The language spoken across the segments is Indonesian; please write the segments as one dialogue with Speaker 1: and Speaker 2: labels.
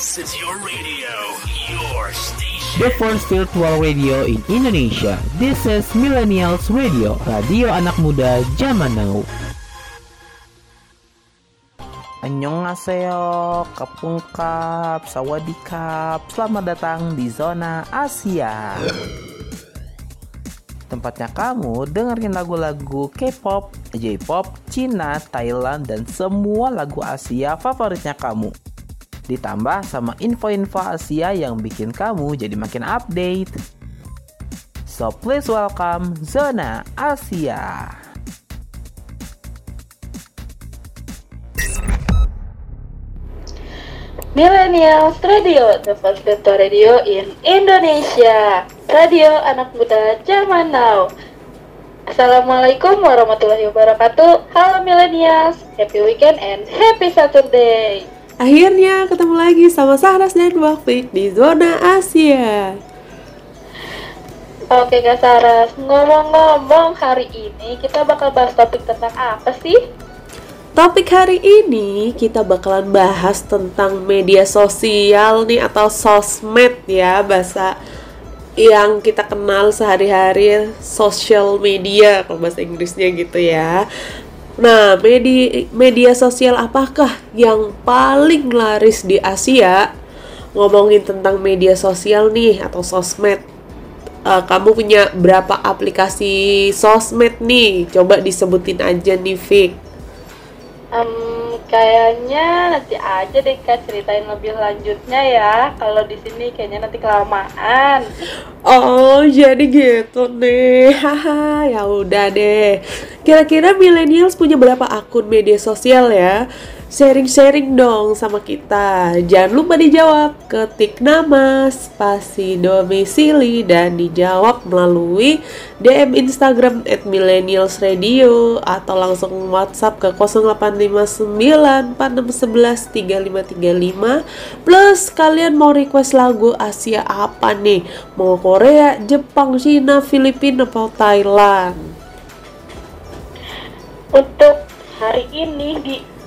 Speaker 1: This is your radio, your station.
Speaker 2: The first virtual radio in Indonesia. This is Millennials Radio, radio anak muda zaman now. Annyeonghaseyo, Kapungkap, Sawadikap, selamat datang di zona Asia. Tempatnya kamu dengerin lagu-lagu K-pop, J-pop, Cina, Thailand, dan semua lagu Asia favoritnya kamu. Ditambah sama info-info Asia yang bikin kamu jadi makin update. So please welcome Zona Asia.
Speaker 3: Millennials Radio, the first virtual radio in Indonesia. Radio anak muda zaman now. Assalamualaikum warahmatullahi wabarakatuh. Halo Millennials, happy weekend and happy Saturday.
Speaker 4: Akhirnya ketemu lagi sama Sahras dan Wafik di Zona Asia.
Speaker 3: Oke Kak Saras, ngomong-ngomong hari ini kita bakal bahas topik tentang apa sih?
Speaker 4: Topik hari ini kita bakalan bahas tentang media sosial nih atau sosmed ya bahasa yang kita kenal sehari-hari social media kalau bahasa Inggrisnya gitu ya. Nah, media media sosial apakah yang paling laris di Asia? Ngomongin tentang media sosial nih atau sosmed. Uh, kamu punya berapa aplikasi sosmed nih? Coba disebutin aja nih, Vic.
Speaker 3: Um, kayaknya nanti aja deh kak ceritain lebih lanjutnya ya. Kalau di sini kayaknya nanti kelamaan.
Speaker 4: Oh, jadi gitu nih. Haha, ya udah deh. Kira-kira millennials punya berapa akun media sosial ya? Sharing-sharing dong sama kita. Jangan lupa dijawab. Ketik nama, spasi domisili dan dijawab melalui DM Instagram at millennials radio atau langsung WhatsApp ke 085946113535 plus kalian mau request lagu Asia apa nih? Mau Korea, Jepang, Cina, Filipina, atau Thailand?
Speaker 3: Untuk hari ini di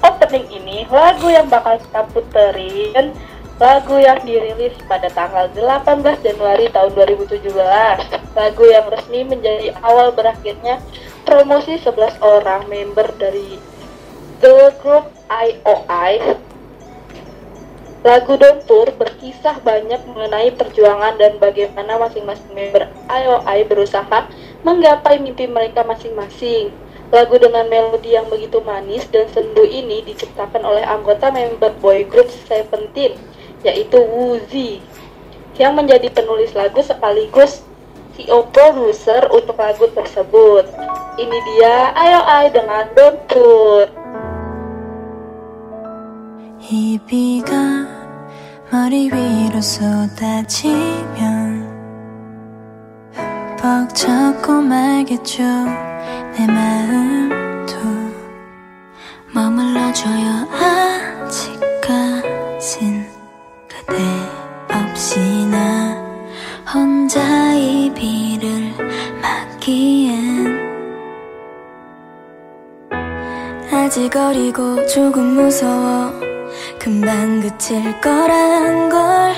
Speaker 3: opening ini lagu yang bakal kita puterin lagu yang dirilis pada tanggal 18 Januari tahun 2017 lagu yang resmi menjadi awal berakhirnya promosi 11 orang member dari The Group IOI Lagu Dontur berkisah banyak mengenai perjuangan dan bagaimana masing-masing member IOI berusaha menggapai mimpi mereka masing-masing. Lagu dengan melodi yang begitu manis dan sendu ini diciptakan oleh anggota member boy group Seventeen, yaitu Woozi, yang menjadi penulis lagu sekaligus CEO produser untuk lagu tersebut. Ini dia IOI dengan Don't Put.
Speaker 5: 이 비가 머리 위로 쏟아지면 흠뻑 젖고 말겠죠 내 마음도 머물러줘요. 아직까진 그대 없이 나 혼자 이 비를 맞기엔 아직 어리고 조금 무서워. 금방 그칠 거란 걸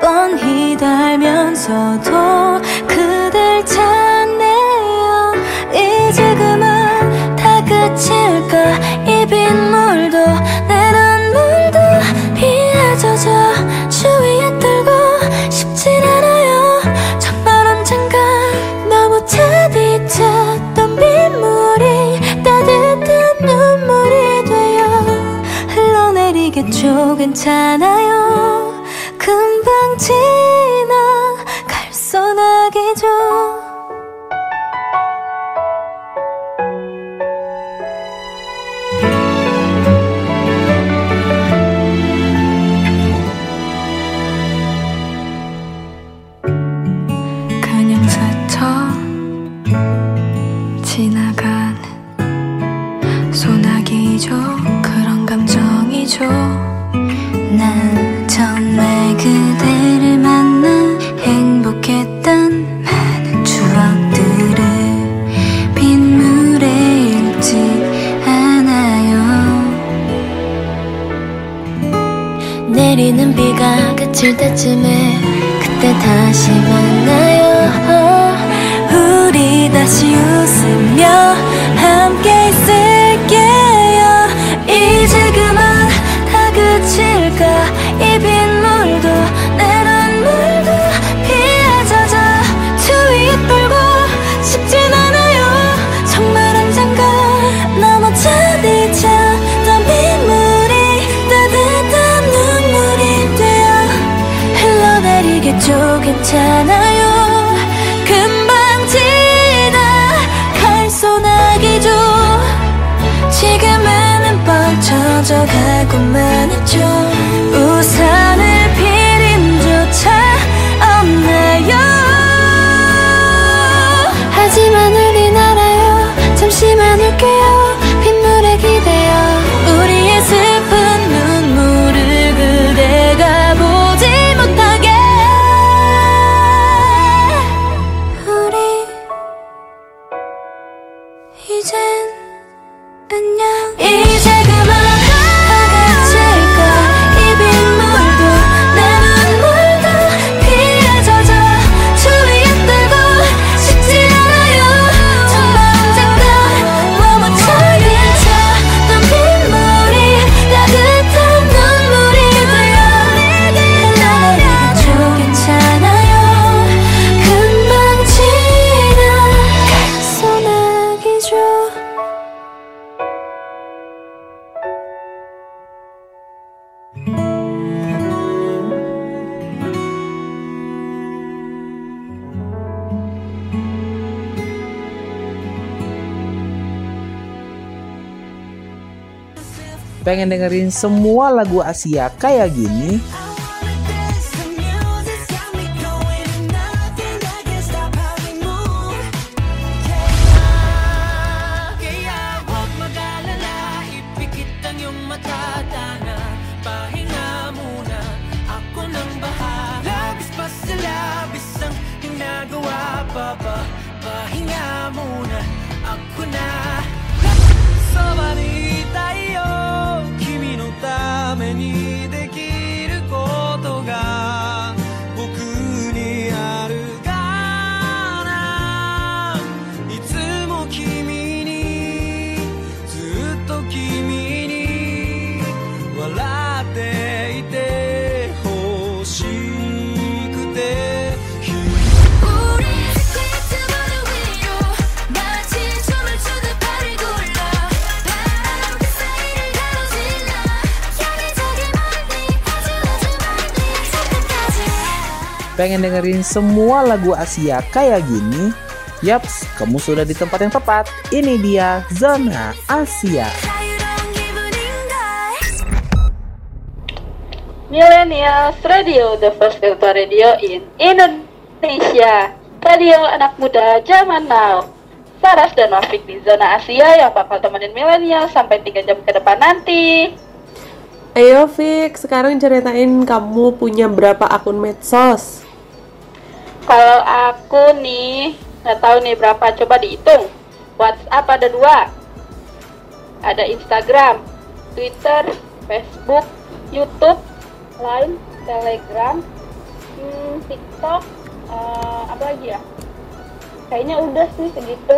Speaker 5: 뻔히 달면서도 그댈 찾네 다 그칠까? 이 빗물도 내 눈물도 비에 젖어 주위에 떨고 싶진 않아요. 정말 언젠가 너무 차디쳤던 빗물이 따뜻한 눈물이 되어 흘러내리겠죠. 괜찮아요
Speaker 6: Dengerin semua lagu Asia kayak gini? pengen dengerin semua lagu Asia kayak gini? Yaps, kamu sudah di tempat yang tepat. Ini dia Zona Asia.
Speaker 3: Millennials Radio, the first virtual radio in Indonesia. Radio anak muda zaman now. Saras dan Wafik di Zona Asia yang bakal temenin milenial sampai 3 jam ke depan nanti.
Speaker 4: Ayo Fik, sekarang ceritain kamu punya berapa akun medsos?
Speaker 3: Kalau aku nih, nggak tahu nih berapa, coba dihitung. WhatsApp ada dua. Ada Instagram, Twitter, Facebook, YouTube, Line, Telegram, hmm, TikTok, eh, apa lagi ya? Kayaknya udah sih segitu.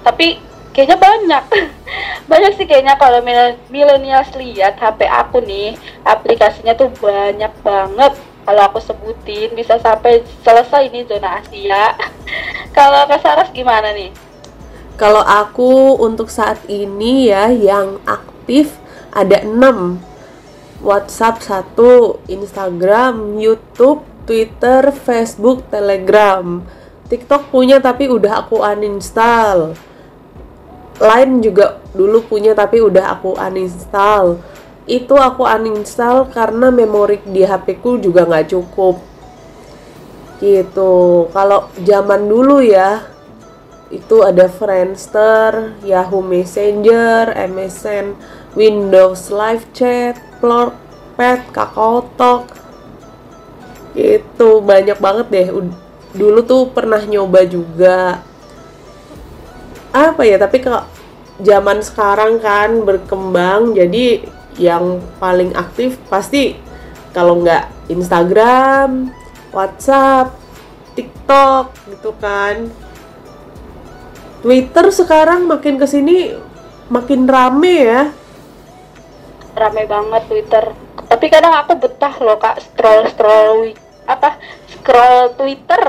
Speaker 3: Tapi kayaknya banyak. banyak sih kayaknya kalau mil- millennials lihat HP aku nih, aplikasinya tuh banyak banget. Kalau aku sebutin bisa sampai selesai ini zona Asia. kalau Kak Saras gimana nih?
Speaker 4: Kalau aku untuk saat ini ya yang aktif ada 6 WhatsApp 1, Instagram, YouTube, Twitter, Facebook, Telegram TikTok punya tapi udah aku uninstall Line juga dulu punya tapi udah aku uninstall Itu aku uninstall karena memori di HP ku juga nggak cukup Gitu Kalau zaman dulu ya itu ada Friendster, Yahoo Messenger, MSN, Windows Live Chat, Plorpad, KakaoTalk. Itu banyak banget deh. Dulu tuh pernah nyoba juga. Apa ya, tapi kalau zaman sekarang kan berkembang jadi yang paling aktif pasti kalau nggak Instagram, WhatsApp, TikTok gitu kan. Twitter sekarang makin ke sini makin rame ya.
Speaker 3: Rame banget Twitter. Tapi kadang aku betah loh kak scroll scroll apa scroll Twitter.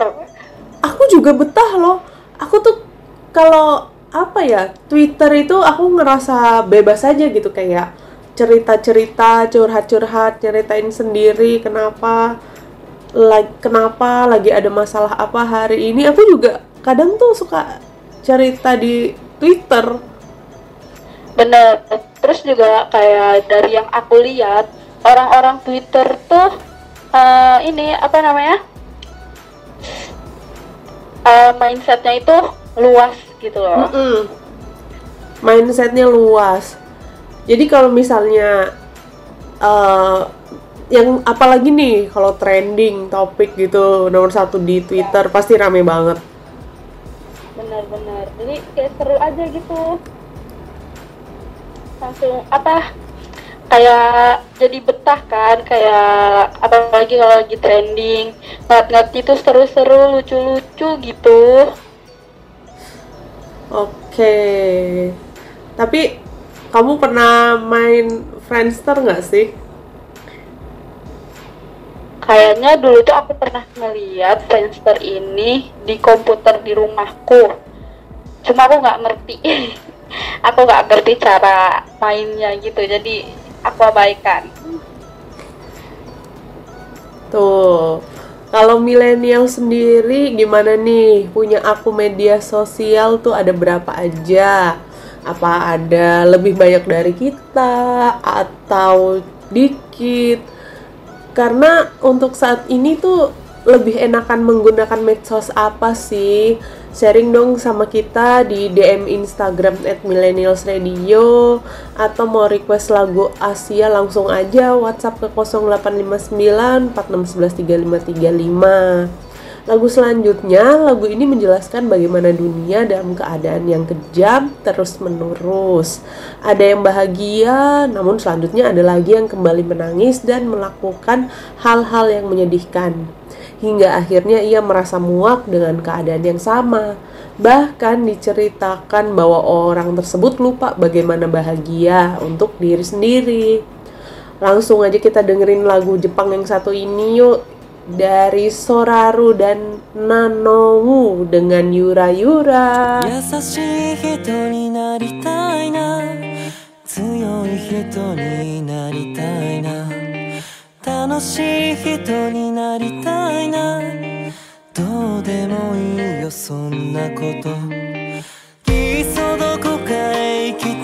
Speaker 4: Aku juga betah loh. Aku tuh kalau apa ya Twitter itu aku ngerasa bebas aja gitu kayak cerita-cerita, curhat-curhat, ceritain sendiri kenapa lagi kenapa lagi ada masalah apa hari ini. Aku juga kadang tuh suka cerita di Twitter.
Speaker 3: Bener. Terus juga kayak dari yang aku lihat orang-orang Twitter tuh eh, ini apa namanya Eh, mindsetnya itu luas gitu loh.
Speaker 4: Mm-mm. Mindsetnya luas. Jadi kalau misalnya eh yang apalagi nih kalau trending topik gitu nomor satu di Twitter pasti rame banget.
Speaker 3: Bener-bener. Jadi kayak seru aja gitu. Langsung apa? Kayak jadi betah kan kayak apalagi kalau lagi trending ngeliat-ngeliat itu seru-seru lucu-lucu gitu
Speaker 4: Oke. Tapi kamu pernah main Friendster nggak sih?
Speaker 3: Kayaknya dulu tuh aku pernah ngeliat Friendster ini di komputer di rumahku. Cuma aku nggak ngerti. aku nggak ngerti cara mainnya gitu. Jadi aku abaikan.
Speaker 4: Tuh. Kalau milenial sendiri gimana nih? Punya aku media sosial tuh ada berapa aja? Apa ada lebih banyak dari kita atau dikit? Karena untuk saat ini tuh lebih enakan menggunakan medsos apa sih? Sharing dong sama kita di DM Instagram at millennialsradio atau mau request lagu Asia langsung aja WhatsApp ke 0859 4611 3535. Lagu selanjutnya, lagu ini menjelaskan bagaimana dunia dalam keadaan yang kejam terus menerus. Ada yang bahagia, namun selanjutnya ada lagi yang kembali menangis dan melakukan hal-hal yang menyedihkan. Hingga akhirnya ia merasa muak dengan keadaan yang sama. Bahkan diceritakan bahwa orang tersebut lupa bagaimana bahagia untuk diri sendiri. Langsung aja kita dengerin lagu Jepang yang satu ini yuk dari Soraru dan Nanowu dengan Yura Yura.
Speaker 7: 優しい人になりたいな強い人になりたいな楽しい人になりたいなどうでもいいよそんなこといっそどこかへ行きたい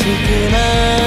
Speaker 7: 優しくな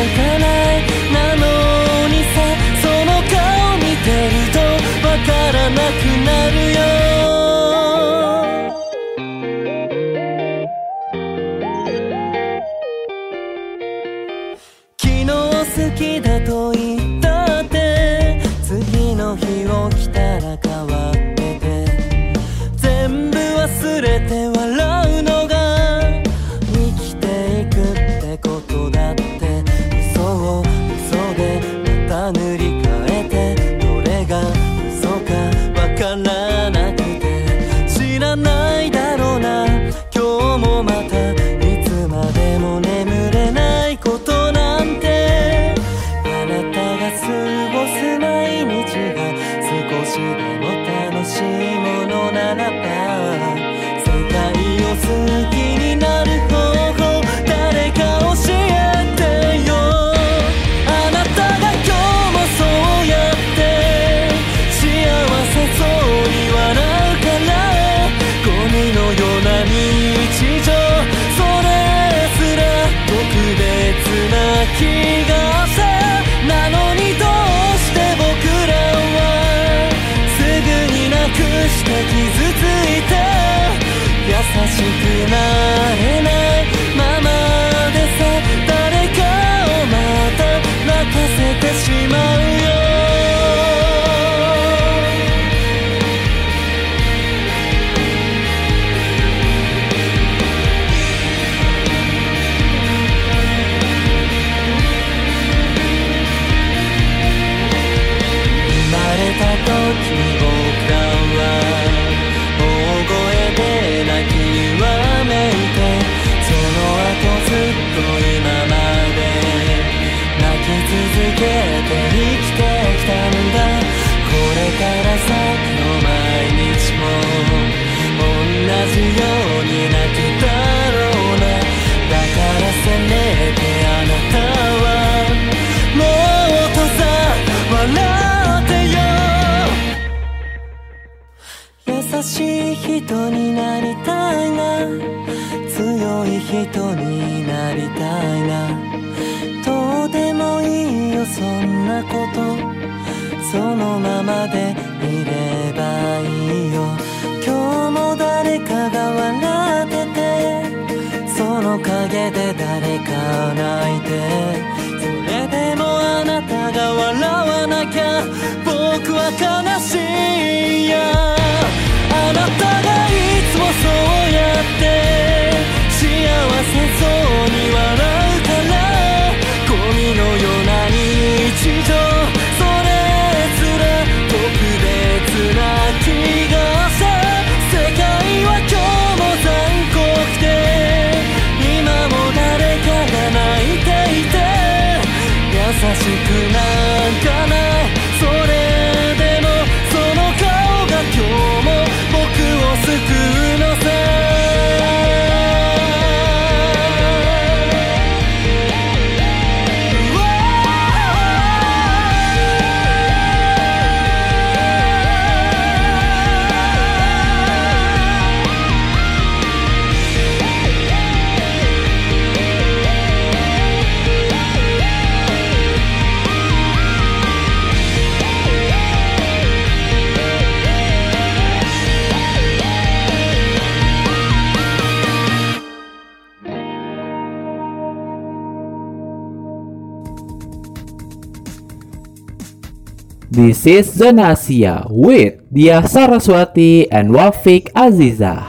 Speaker 2: This is Zona Asia with Dia Saraswati and Wafik Azizah.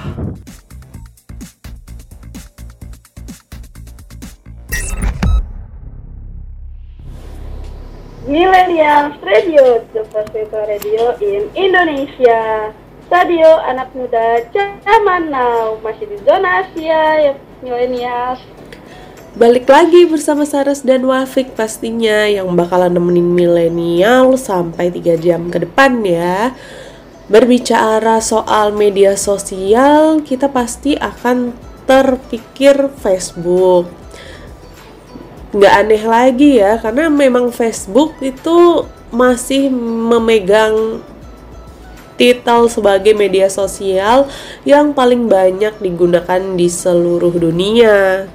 Speaker 3: Millennials Radio, the first radio in Indonesia. Radio anak muda zaman now masih di zona Asia ya millennials.
Speaker 4: Balik lagi bersama Saras dan Wafik pastinya yang bakalan nemenin milenial sampai 3 jam ke depan ya. Berbicara soal media sosial, kita pasti akan terpikir Facebook. Nggak aneh lagi ya, karena memang Facebook itu masih memegang titel sebagai media sosial yang paling banyak digunakan di seluruh dunia.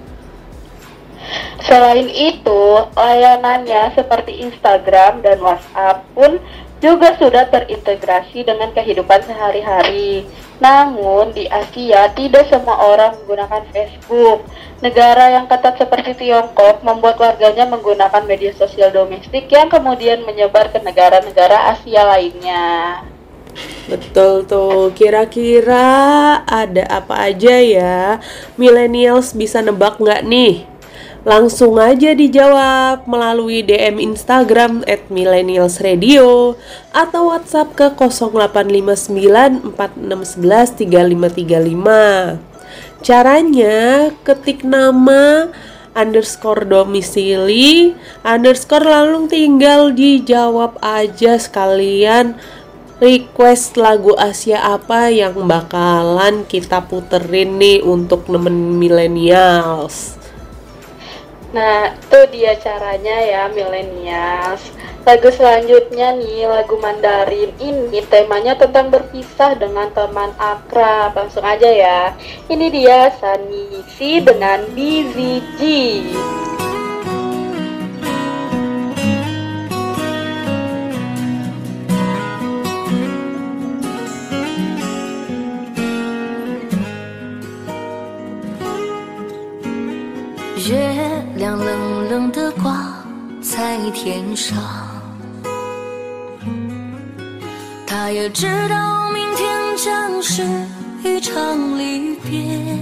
Speaker 3: Selain itu, layanannya seperti Instagram dan WhatsApp pun juga sudah terintegrasi dengan kehidupan sehari-hari. Namun di Asia tidak semua orang menggunakan Facebook. Negara yang ketat seperti Tiongkok membuat warganya menggunakan media sosial domestik yang kemudian menyebar ke negara-negara Asia lainnya.
Speaker 4: Betul tuh, kira-kira ada apa aja ya? Millennials bisa nebak nggak nih? Langsung aja dijawab melalui DM Instagram at Millennials Radio atau WhatsApp ke 085946113535. Caranya ketik nama underscore domisili underscore lalu tinggal dijawab aja sekalian request lagu Asia apa yang bakalan kita puterin nih untuk nemen millennials.
Speaker 3: Nah, itu dia caranya ya millennials. Lagu selanjutnya nih, lagu Mandarin ini temanya tentang berpisah dengan teman akrab. Langsung aja ya. Ini dia Sunny Si dengan BZG.
Speaker 8: 月亮冷冷的挂在天上。他也知道明天将是一场离别。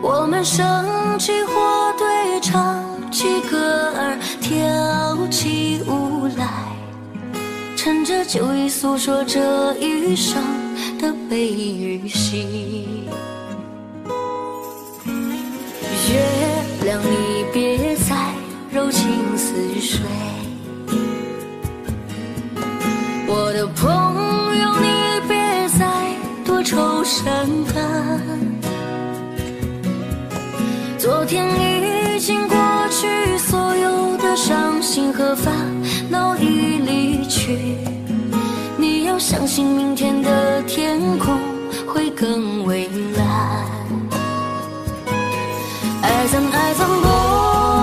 Speaker 8: 我们升起火堆，唱起歌儿，跳起舞来，趁着酒意诉说这一生的悲与喜。月亮，你别再柔情似水，我的朋友，你别再多愁善感。昨天已经过去，所有的伤心和烦恼已离去。你要相信明天的天空会更蔚蓝。等爱放过。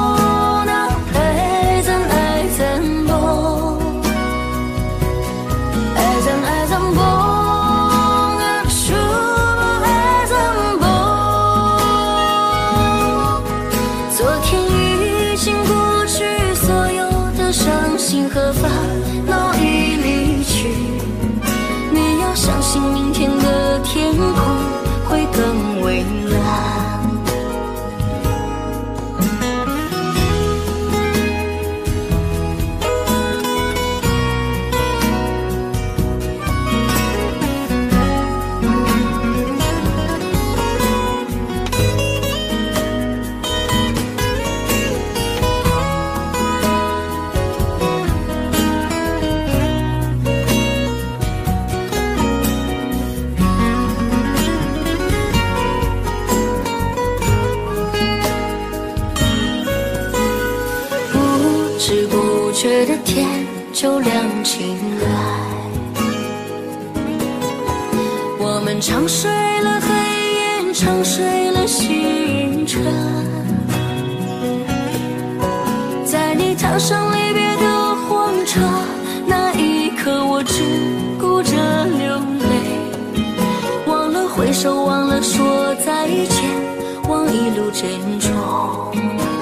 Speaker 8: 就亮起来，我们长睡了黑夜，长睡了星辰，在你踏上离别的火车，那一刻我只顾着流泪，忘了挥手，忘了说再见，忘一路珍重。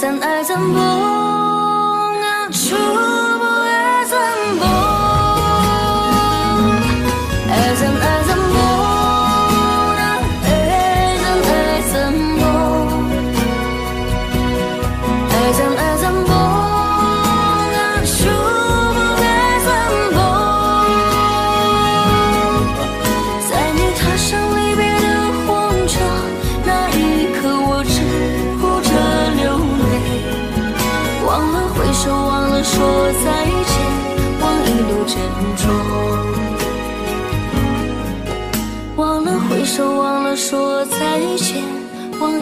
Speaker 8: 三爱怎不能出？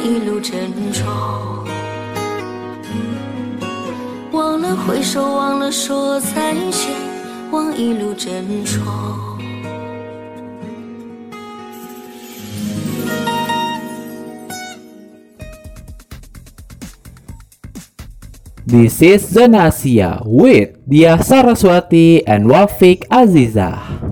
Speaker 8: 一路珍重。忘了挥手，忘了说再见，忘一路珍重。
Speaker 2: This is Zona Asia with Dia Saraswati and Wafik Azizah.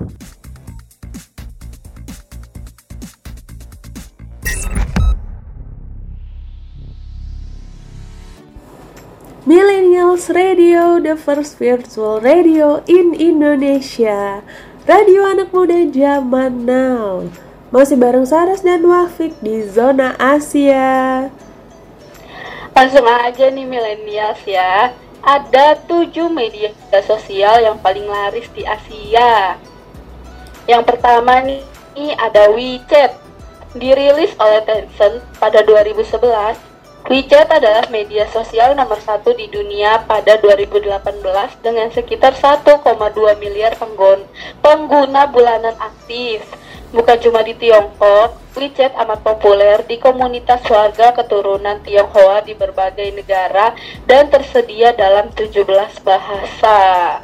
Speaker 4: Radio, the first virtual radio in Indonesia. Radio anak muda zaman now. Masih bareng Saras dan Wafik di Zona Asia.
Speaker 3: Langsung aja nih milenials ya. Ada tujuh media sosial yang paling laris di Asia. Yang pertama nih, ada WeChat. Dirilis oleh Tencent pada 2011, WeChat adalah media sosial nomor satu di dunia pada 2018 dengan sekitar 1,2 miliar penggun- pengguna bulanan aktif. Bukan cuma di Tiongkok, WeChat amat populer di komunitas warga keturunan Tionghoa di berbagai negara dan tersedia dalam 17 bahasa.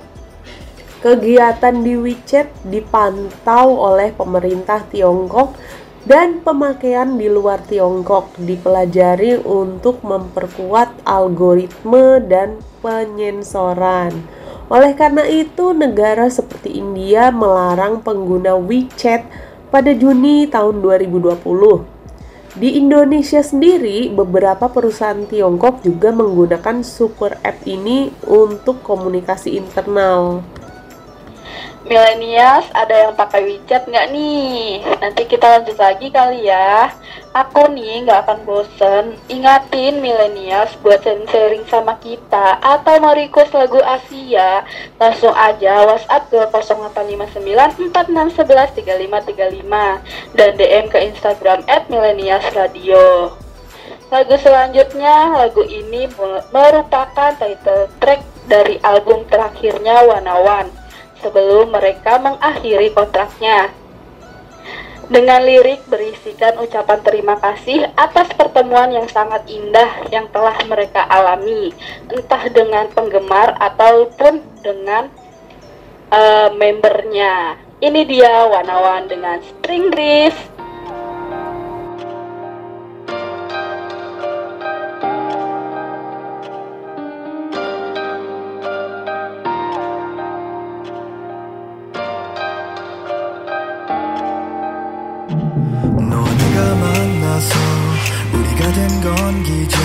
Speaker 4: Kegiatan di WeChat dipantau oleh pemerintah Tiongkok dan pemakaian di luar Tiongkok dipelajari untuk memperkuat algoritme dan penyensoran. Oleh karena itu, negara seperti India melarang pengguna WeChat pada Juni tahun 2020. Di Indonesia sendiri, beberapa perusahaan Tiongkok juga menggunakan super app ini untuk komunikasi internal.
Speaker 3: Milenials ada yang pakai WeChat nggak nih? Nanti kita lanjut lagi kali ya. Aku nih nggak akan bosen ingatin milenials buat sharing-sharing sama kita atau mau request lagu Asia langsung aja WhatsApp ke 085946113535 dan DM ke Instagram @millennialsradio. Lagu selanjutnya, lagu ini merupakan title track dari album terakhirnya Wanawan sebelum mereka mengakhiri kontraknya. Dengan lirik berisikan ucapan terima kasih atas pertemuan yang sangat indah yang telah mereka alami, entah dengan penggemar ataupun dengan eh, membernya. Ini dia Wanawan dengan Spring Breeze.
Speaker 9: 나서 우리가 된 건 기적.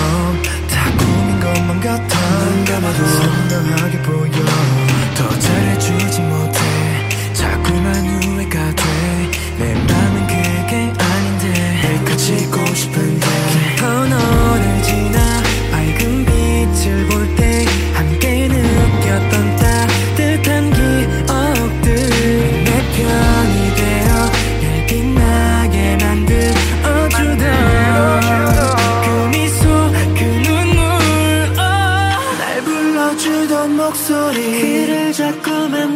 Speaker 9: 다 꿈인 것만 같아. 눈 감아도 선명하게 보여. 더 잘해주지 못해. 자꾸만 후회가 돼내 맘은 그게 아닌데. 날 가지고 싶은데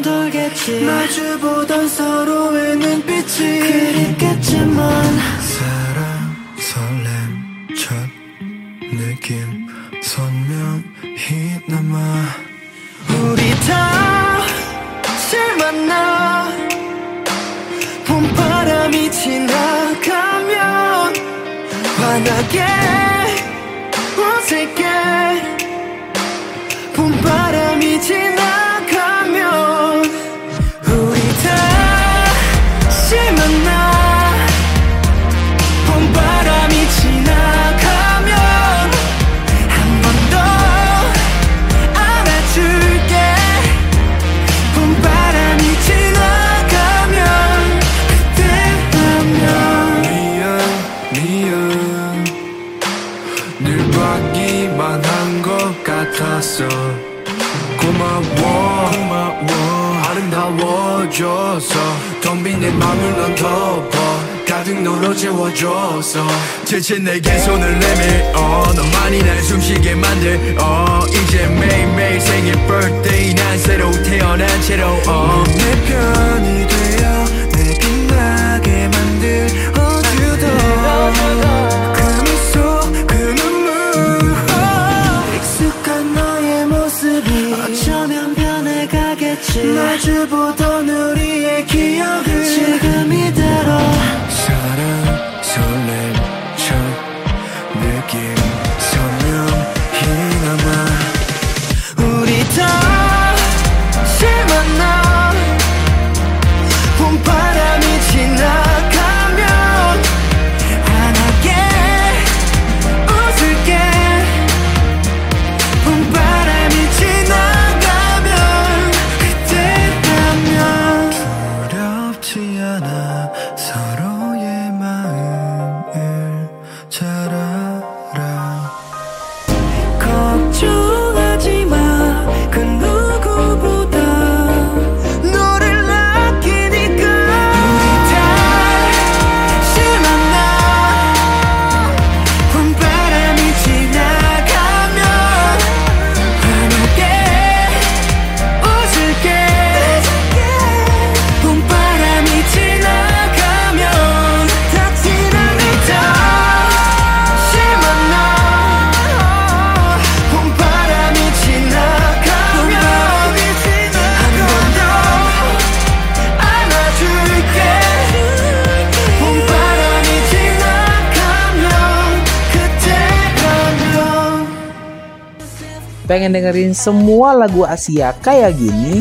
Speaker 9: 자꾸 맴돌겠지. 마주보던 서로의 눈빛이 그립겠지만 사랑 설렘 첫 느낌 선명히 남아. 우리 다시 만나. 봄바람이 지나가면 환하게 어색해 넌 덮어 가득 너로 채워줘서 지친 내게 손을 내밀어. 너만이 날 숨쉬게 만들어. 이제 매일매일 생일 birthday 난 새로 태어난 채로 어. 내 편이 되어 내 빛나게 만들어주던 변해가겠지. 마주 보던 우리
Speaker 2: Pengen dengerin semua lagu Asia kayak gini?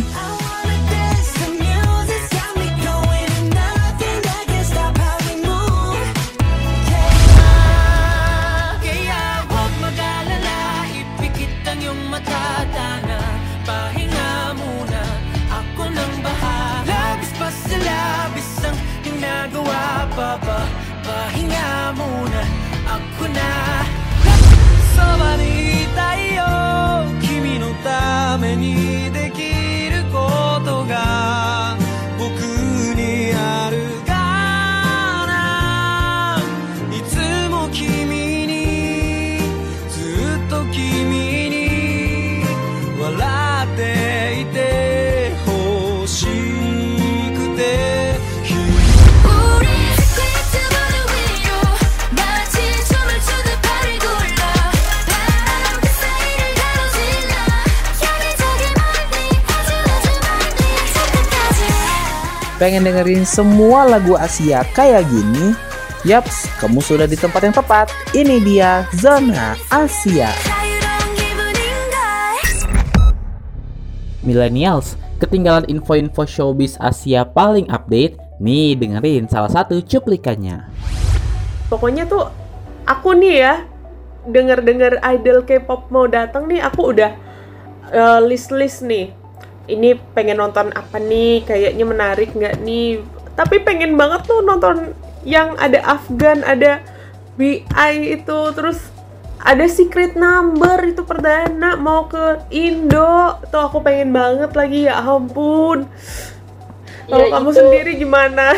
Speaker 2: pengen dengerin semua lagu Asia kayak gini? Yaps, kamu sudah di tempat yang tepat. Ini dia Zona Asia. Millennials, ketinggalan info-info showbiz Asia paling update? Nih, dengerin salah satu cuplikannya.
Speaker 4: Pokoknya tuh, aku nih ya, denger-denger idol K-pop mau datang nih, aku udah eh, list-list uh, list -list nih ini pengen nonton apa nih kayaknya menarik nggak nih tapi pengen banget tuh nonton yang ada Afgan ada BI itu terus ada secret number itu perdana mau ke Indo tuh aku pengen banget lagi ya ampun kalau
Speaker 3: Ya,
Speaker 4: kamu
Speaker 3: itu.
Speaker 4: sendiri gimana?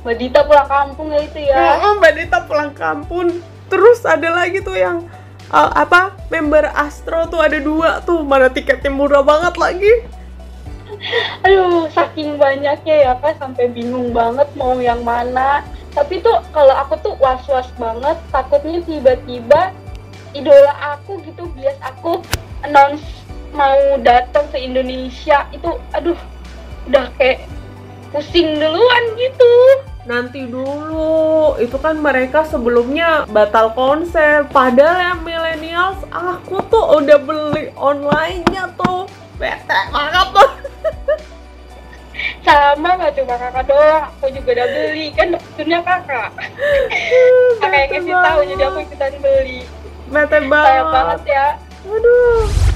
Speaker 3: Mbak Dita pulang kampung ya itu ya.
Speaker 4: Oh, Mbak Dita pulang kampung. Terus ada lagi tuh yang uh, apa member Astro tuh ada dua tuh mana tiketnya murah banget lagi.
Speaker 3: Aduh, saking banyaknya ya kan sampai bingung banget mau yang mana. Tapi tuh kalau aku tuh was-was banget, takutnya tiba-tiba idola aku gitu bias aku announce mau datang ke Indonesia itu aduh udah kayak pusing duluan gitu.
Speaker 4: Nanti dulu, itu kan mereka sebelumnya batal konser. Padahal yang millennials, aku tuh udah beli online-nya tuh. Bete banget tuh.
Speaker 3: Sama nggak cuma kakak doang, aku juga udah beli kan dapetnya kakak. Kakak yang ngasih tahu jadi aku ikutan beli.
Speaker 4: Bete
Speaker 3: Sayang
Speaker 4: banget.
Speaker 3: banget ya.
Speaker 4: Aduh.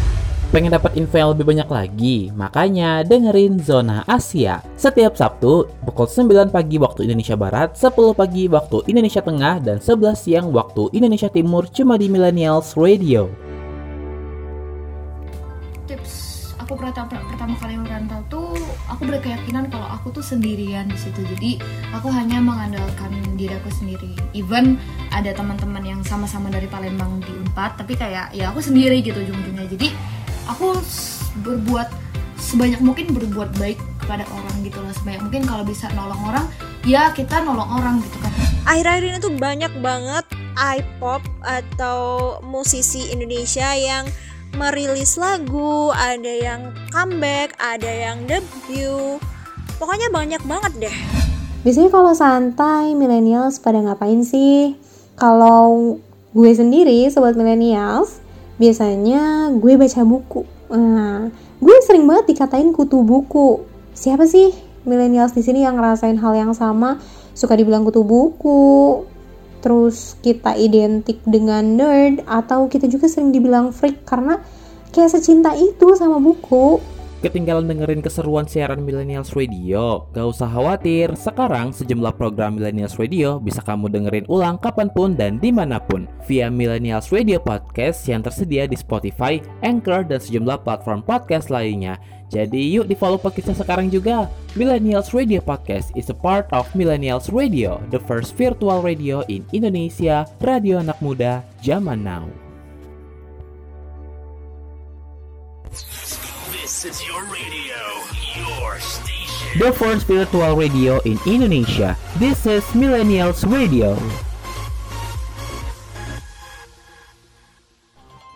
Speaker 2: Pengen dapat info yang lebih banyak lagi? Makanya dengerin Zona Asia setiap Sabtu pukul 9 pagi waktu Indonesia Barat, 10 pagi waktu Indonesia Tengah, dan 11 siang waktu Indonesia Timur cuma di Millennials Radio.
Speaker 10: tips aku pertama kali merantau tuh aku berkeyakinan kalau aku tuh sendirian di situ jadi aku hanya mengandalkan diri aku sendiri even ada teman-teman yang sama-sama dari Palembang di Unpad tapi kayak ya aku sendiri gitu ujung-ujungnya jadi aku berbuat sebanyak mungkin berbuat baik kepada orang gitu loh sebanyak mungkin kalau bisa nolong orang ya kita nolong orang gitu kan
Speaker 11: akhir-akhir ini tuh banyak banget iPop atau musisi Indonesia yang merilis lagu, ada yang comeback, ada yang debut. Pokoknya banyak banget deh.
Speaker 12: Biasanya kalau santai, millennials pada ngapain sih? Kalau gue sendiri, sobat millennials, biasanya gue baca buku. Nah, gue sering banget dikatain kutu buku. Siapa sih millennials di sini yang ngerasain hal yang sama? Suka dibilang kutu buku, terus kita identik dengan nerd, atau kita juga sering dibilang freak karena kayak secinta itu sama buku.
Speaker 2: Ketinggalan dengerin keseruan siaran Millennials Radio? Gak usah khawatir, sekarang sejumlah program Millennials Radio bisa kamu dengerin ulang kapan pun dan di mana pun via Millennials Radio Podcast yang tersedia di Spotify, Anchor, dan sejumlah platform podcast lainnya. Jadi yuk di follow podcastnya sekarang juga. Millennials Radio Podcast is a part of Millennials Radio, the first virtual radio in Indonesia, radio anak muda zaman now.
Speaker 1: This is your radio, your station.
Speaker 2: The first virtual radio in Indonesia. This is Millennials Radio.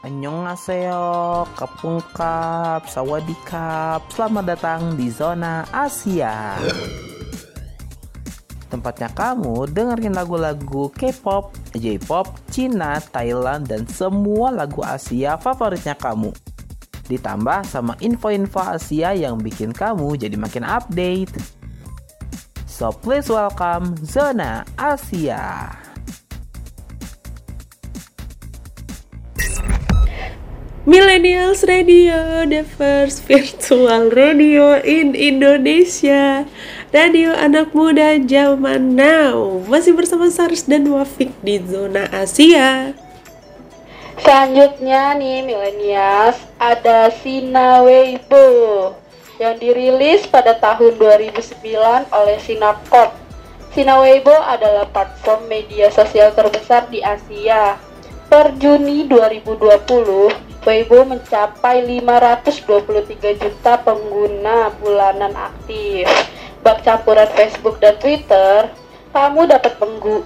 Speaker 2: Annyeonghaseyo, kapungkap, sawadikap, selamat datang di zona Asia. Tempatnya kamu dengerin lagu-lagu K-pop, J-pop, Cina, Thailand, dan semua lagu Asia favoritnya kamu. Ditambah sama info-info Asia yang bikin kamu jadi makin update. So please welcome Zona Asia.
Speaker 4: Millennials Radio, the first virtual radio in Indonesia. Radio anak muda zaman now. Masih bersama Saris dan Wafik di zona Asia.
Speaker 3: Selanjutnya nih millennials ada Sina Weibo yang dirilis pada tahun 2009 oleh Sinacorp. Sina Weibo adalah platform media sosial terbesar di Asia. Per Juni 2020, Weibo mencapai 523 juta pengguna bulanan aktif. Bak campuran Facebook dan Twitter, kamu dapat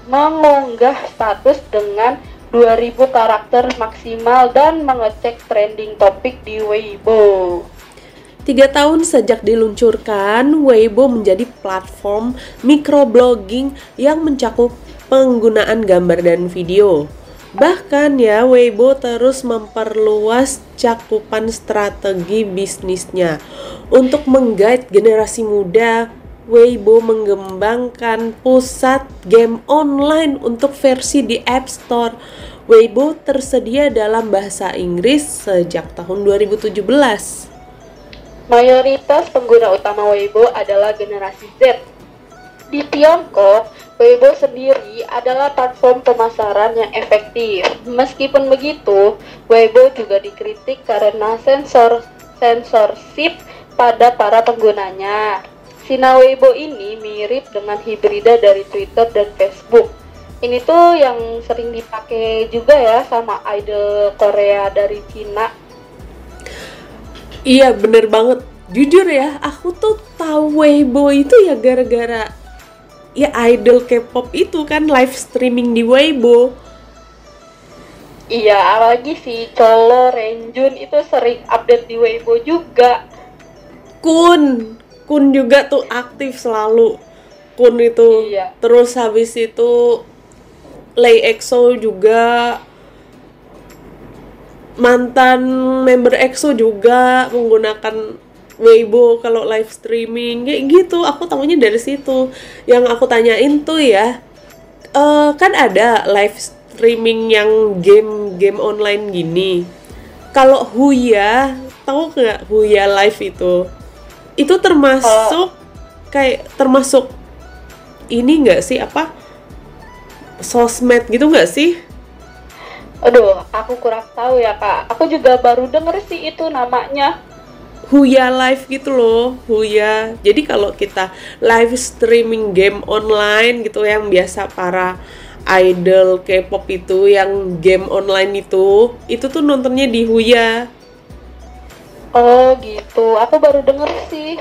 Speaker 3: mengunggah status dengan 2000 karakter maksimal dan mengecek trending topik di Weibo.
Speaker 4: Tiga tahun sejak diluncurkan, Weibo menjadi platform microblogging yang mencakup penggunaan gambar dan video. Bahkan ya, Weibo terus memperluas cakupan strategi bisnisnya. Untuk menggait generasi muda, Weibo mengembangkan pusat game online untuk versi di App Store. Weibo tersedia dalam bahasa Inggris sejak tahun 2017.
Speaker 3: Mayoritas pengguna utama Weibo adalah generasi Z. Di Tiongkok, Weibo sendiri adalah platform pemasaran yang efektif. Meskipun begitu, Weibo juga dikritik karena sensor sensorship pada para penggunanya. Sina Weibo ini mirip dengan hibrida dari Twitter dan Facebook. Ini tuh yang sering dipakai juga ya sama idol Korea dari Cina.
Speaker 4: Iya bener banget. Jujur ya, aku tuh tahu Weibo itu ya gara-gara ya idol K-pop itu kan live streaming di Weibo.
Speaker 3: Iya, apalagi si Cholo Renjun itu sering update di Weibo juga.
Speaker 4: Kun, Kun juga tuh aktif selalu. Kun itu.
Speaker 3: Iya.
Speaker 4: Terus habis itu Lay EXO juga mantan member EXO juga menggunakan Weibo kalau live streaming kayak gitu aku tahunya dari situ yang aku tanyain tuh ya eh kan ada live streaming yang game game online gini kalau Huya tahu nggak Huya live itu itu termasuk kayak termasuk ini nggak sih apa sosmed gitu nggak sih
Speaker 3: Aduh, aku kurang tahu ya kak. Aku juga baru denger sih itu namanya.
Speaker 4: Huya live gitu loh, Huya. Jadi kalau kita live streaming game online gitu yang biasa para idol K-pop itu yang game online itu, itu tuh nontonnya di Huya.
Speaker 3: Oh gitu, aku baru denger sih.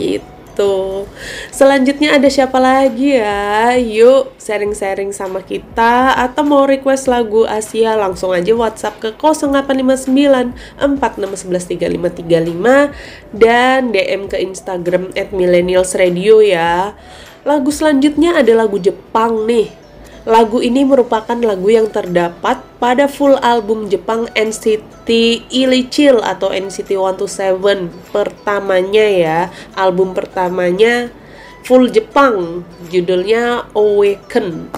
Speaker 4: Gitu. Selanjutnya ada siapa lagi ya? Yuk sharing-sharing sama kita atau mau request lagu Asia langsung aja WhatsApp ke 0859 46113535 dan DM ke Instagram @millennialsradio ya. Lagu selanjutnya ada lagu Jepang nih. Lagu ini merupakan lagu yang terdapat pada full album Jepang NCT Illichil atau NCT 127 pertamanya ya. Album pertamanya full Jepang, judulnya Awaken.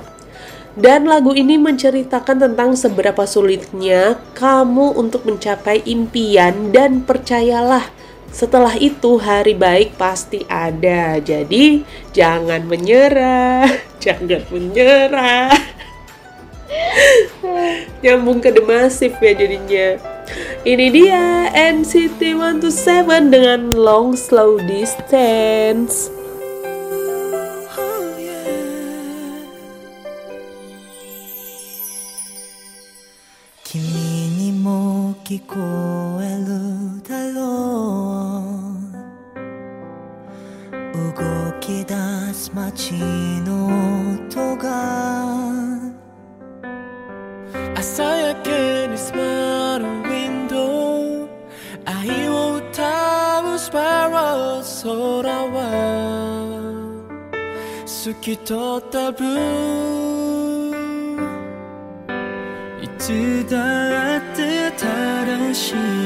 Speaker 4: Dan lagu ini menceritakan tentang seberapa sulitnya kamu untuk mencapai impian dan percayalah setelah itu hari baik pasti ada. Jadi jangan menyerah, jangan menyerah. Nyambung ke demasif ya jadinya. Ini dia NCT 127 dengan Long Slow Distance.
Speaker 7: Kimi ni mo 街の音が。朝焼けにスまるウィンドウ愛を歌うスパイロー空は。透き通ったブいつだって正しい。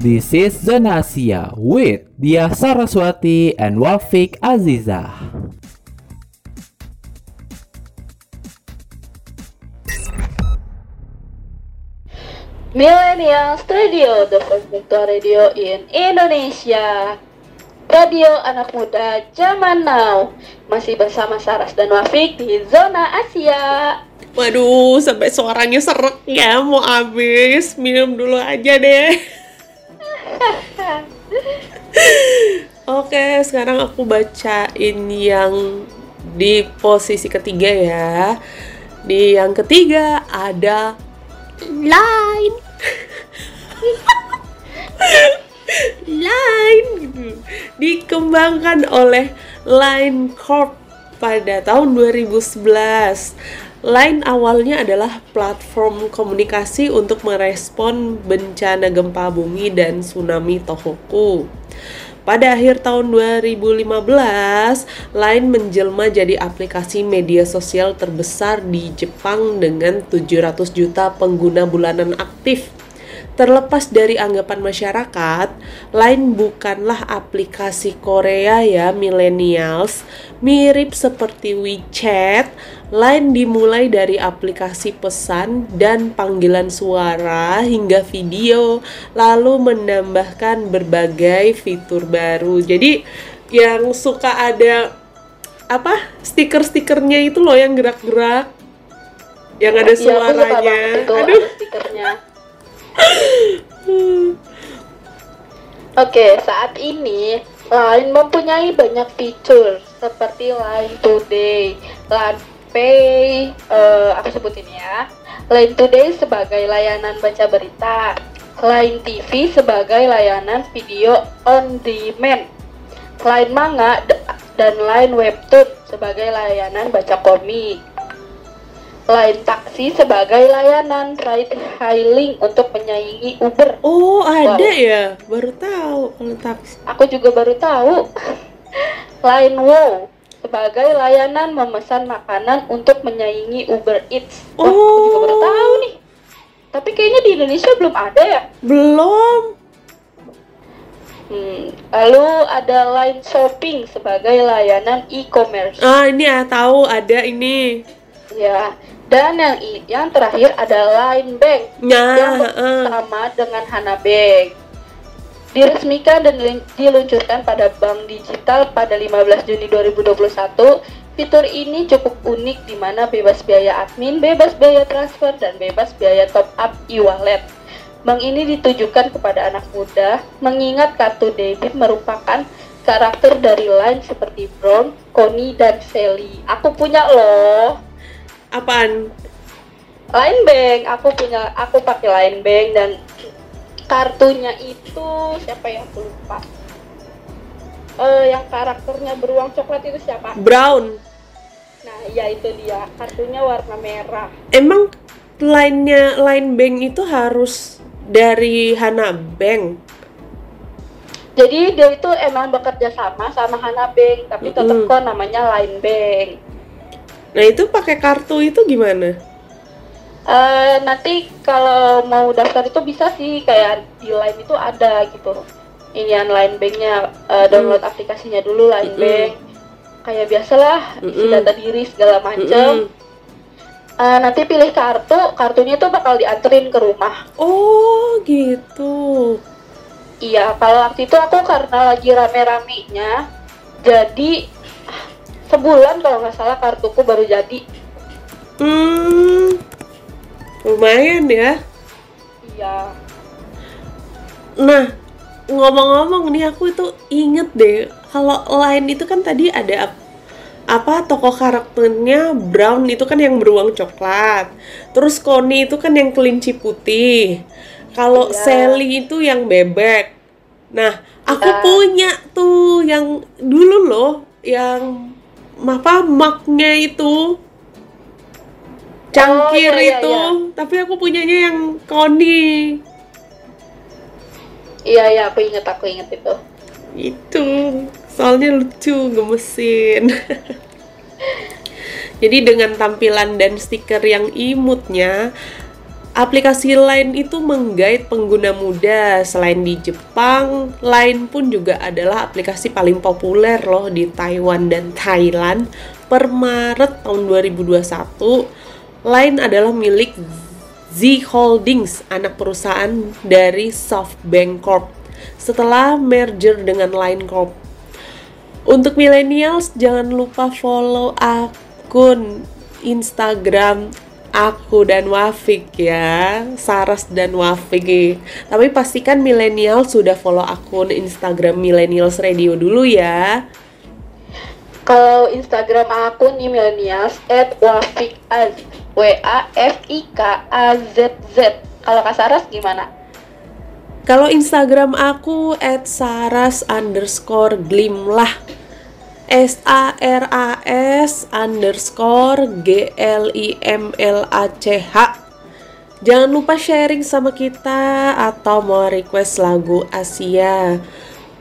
Speaker 2: This is Zona Asia with Dia Saraswati and Wafik Aziza.
Speaker 3: Millennial Studio, the first radio in Indonesia. Radio anak muda zaman now. Masih bersama Saras dan Wafik di Zona Asia.
Speaker 4: Waduh, sampai suaranya seret ya, mau habis. Minum dulu aja deh. Oke, sekarang aku bacain yang di posisi ketiga ya. Di yang ketiga ada line. line. Gitu. Dikembangkan oleh Line Corp pada tahun 2011 Line awalnya adalah platform komunikasi untuk merespon bencana gempa bumi dan tsunami Tohoku. Pada akhir tahun 2015, Line menjelma jadi aplikasi media sosial terbesar di Jepang dengan 700 juta pengguna bulanan aktif Terlepas dari anggapan masyarakat, Line bukanlah aplikasi Korea ya millennials. Mirip seperti WeChat, Line dimulai dari aplikasi pesan dan panggilan suara hingga video, lalu menambahkan berbagai fitur baru. Jadi yang suka ada apa stiker-stikernya itu loh yang gerak-gerak yang ada
Speaker 3: Iya, aku suka
Speaker 4: suaranya.
Speaker 3: banget itu
Speaker 4: Aduh.
Speaker 3: ada stikernya. Oke, saat ini Line mempunyai banyak fitur seperti Line Today, Line Pay, eh, aku sebutin ya. Line Today sebagai layanan baca berita, Line TV sebagai layanan video on demand, Line Manga dan Line Webtoon sebagai layanan baca komik. Line taksi sebagai layanan ride hailing untuk menyaingi Uber.
Speaker 4: Oh, ada
Speaker 3: Wow.
Speaker 4: ya? Baru tahu kalau taksi.
Speaker 3: Aku juga baru tahu. Line Wow sebagai layanan memesan makanan untuk menyaingi Uber Eats. Wah, aku juga baru
Speaker 4: Oh.
Speaker 3: tahu nih. Tapi kayaknya di Indonesia belum ada ya.
Speaker 4: Belum.
Speaker 3: Hmm, lalu ada Line Shopping sebagai layanan e-commerce.
Speaker 4: Ah, ini ya tahu ada ini.
Speaker 3: Ya. Dan yang yang terakhir ada Line Bank
Speaker 4: Nah,
Speaker 3: yang sama dengan Hana Bank. Diresmikan dan dilun- diluncurkan pada bank digital pada 15 Juni 2021. Fitur ini cukup unik di mana bebas biaya admin, bebas biaya transfer, dan bebas biaya top up e-wallet. Bank ini ditujukan kepada anak muda, mengingat kartu debit merupakan karakter dari Line seperti Brown, Connie, dan Sally. Aku punya loh.
Speaker 4: Apaan?
Speaker 3: Line Bank, aku punya, aku pakai Line Bank dan kartunya itu siapa yang aku lupa? Eh, yang karakternya beruang coklat itu siapa?
Speaker 4: Brown.
Speaker 3: Nah, ya itu dia. Kartunya warna merah.
Speaker 4: Emang line-nya line bank itu harus dari Hana Bank.
Speaker 3: Jadi dia itu emang bekerja sama sama Hana Bank, tapi tetap kok namanya Line Bank.
Speaker 4: Nah, itu pakai kartu itu gimana?
Speaker 3: Eh, nanti kalau mau daftar itu bisa sih kayak di Line itu ada gitu. Inian Line Banknya eh, download aplikasinya dulu Line
Speaker 4: Mm-mm.
Speaker 3: Bank. Kayak biasalah isi
Speaker 4: Mm-mm.
Speaker 3: data diri segala macem.
Speaker 4: Mm-mm.
Speaker 3: Eh, nanti pilih kartu, kartunya itu bakal dianterin ke rumah.
Speaker 4: Oh, gitu.
Speaker 3: Iya, kalau waktu itu aku karena lagi rame-ramenya, jadi sebulan kalau nggak salah kartuku baru jadi.
Speaker 4: Hmm. Lumayan ya.
Speaker 3: Iya.
Speaker 4: Nah, ngomong-ngomong nih aku itu inget deh kalau line itu kan tadi ada ap- apa tokoh karakternya Brown itu kan yang beruang coklat. Terus Connie itu kan yang kelinci putih. Kalau
Speaker 3: Iya.
Speaker 4: Sally itu yang bebek. Nah, aku
Speaker 3: Iya.
Speaker 4: punya tuh yang dulu loh yang apa maknya itu cangkir
Speaker 3: Oh, iya, iya,
Speaker 4: itu, tapi aku punyanya yang Connie.
Speaker 3: Iya, iya, aku inget, aku inget itu.
Speaker 4: Itu soalnya lucu, gemesin. Jadi dengan tampilan dan stiker yang imutnya, aplikasi Line itu menggait pengguna muda. Selain di Jepang, Line pun juga adalah aplikasi paling populer loh di Taiwan dan Thailand. Per Maret tahun 2021, Line adalah milik Z Holdings, anak perusahaan dari SoftBank Corp. Setelah merger dengan Line Corp. Untuk millennials jangan lupa follow akun Instagram aku dan Wafik ya, Saras dan Wafik. Tapi pastikan millennial sudah follow akun Instagram Millennials Radio dulu ya.
Speaker 3: Kalau Instagram aku nih millennials at wafik az w a f i k a z z. Kalau Kak Saras gimana?
Speaker 4: Kalau Instagram aku at saras underscore glimlah S A R A S underscore G L I M L A C H Jangan lupa sharing sama kita atau mau request lagu Asia.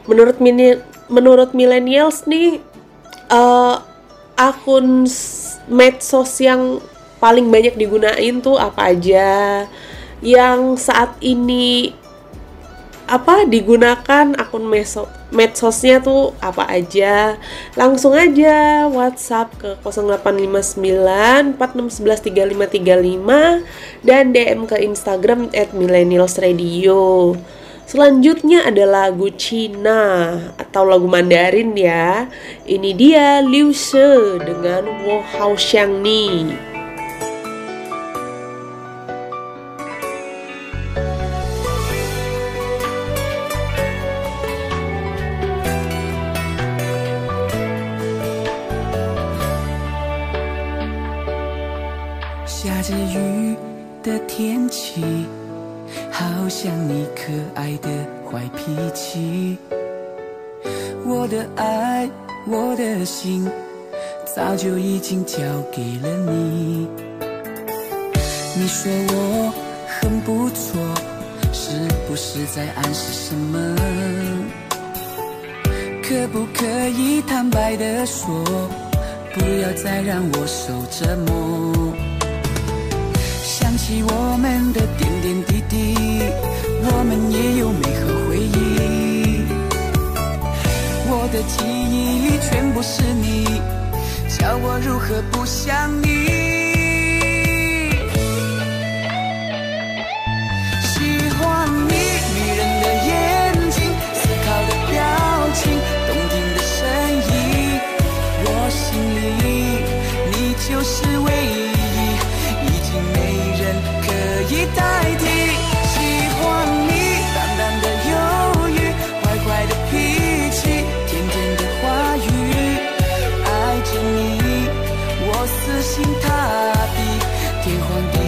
Speaker 4: Menurut mini, menurut millennials nih uh, akun medsos yang paling banyak digunain tuh apa aja? Yang saat ini apa digunakan akun medsos medsosnya tuh apa aja langsung aja WhatsApp ke 0859 4611 dan DM ke Instagram at millennialsradio Selanjutnya ada lagu Cina atau lagu Mandarin ya. Ini dia Liu She dengan Wu Hao Xiang Ni.
Speaker 7: 替换掉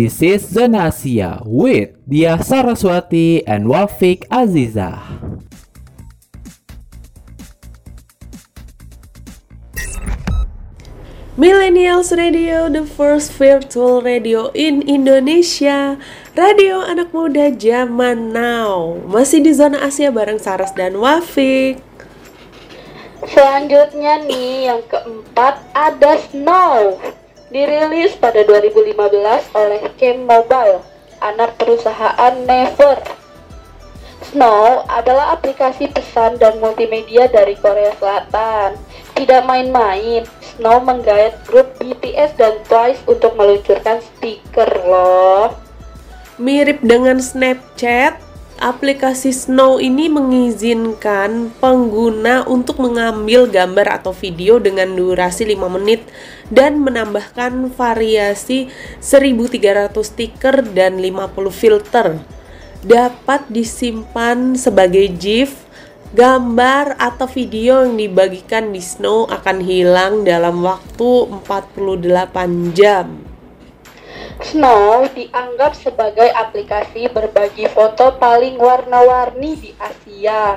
Speaker 2: This is Zona Asia with Dia Saraswati and Wafik Azizah.
Speaker 4: Millennials Radio, the first virtual radio in Indonesia. Radio anak muda zaman now. Masih di Zona Asia bareng Saras dan Wafik.
Speaker 3: Selanjutnya nih yang keempat ada Snow. Dirilis pada 2015 oleh Game Mobile, anak perusahaan Never. Snow adalah aplikasi pesan dan multimedia dari Korea Selatan. Tidak main-main, Snow menggait grup BTS dan Twice untuk meluncurkan stiker loh.
Speaker 4: Mirip dengan Snapchat, aplikasi Snow ini mengizinkan pengguna untuk mengambil gambar atau video dengan durasi 5 menit dan menambahkan variasi 1300 stiker dan 50 filter. Dapat disimpan sebagai GIF, gambar atau video yang dibagikan di Snow akan hilang dalam waktu 48 jam.
Speaker 3: Snow dianggap sebagai aplikasi berbagi foto paling warna-warni di Asia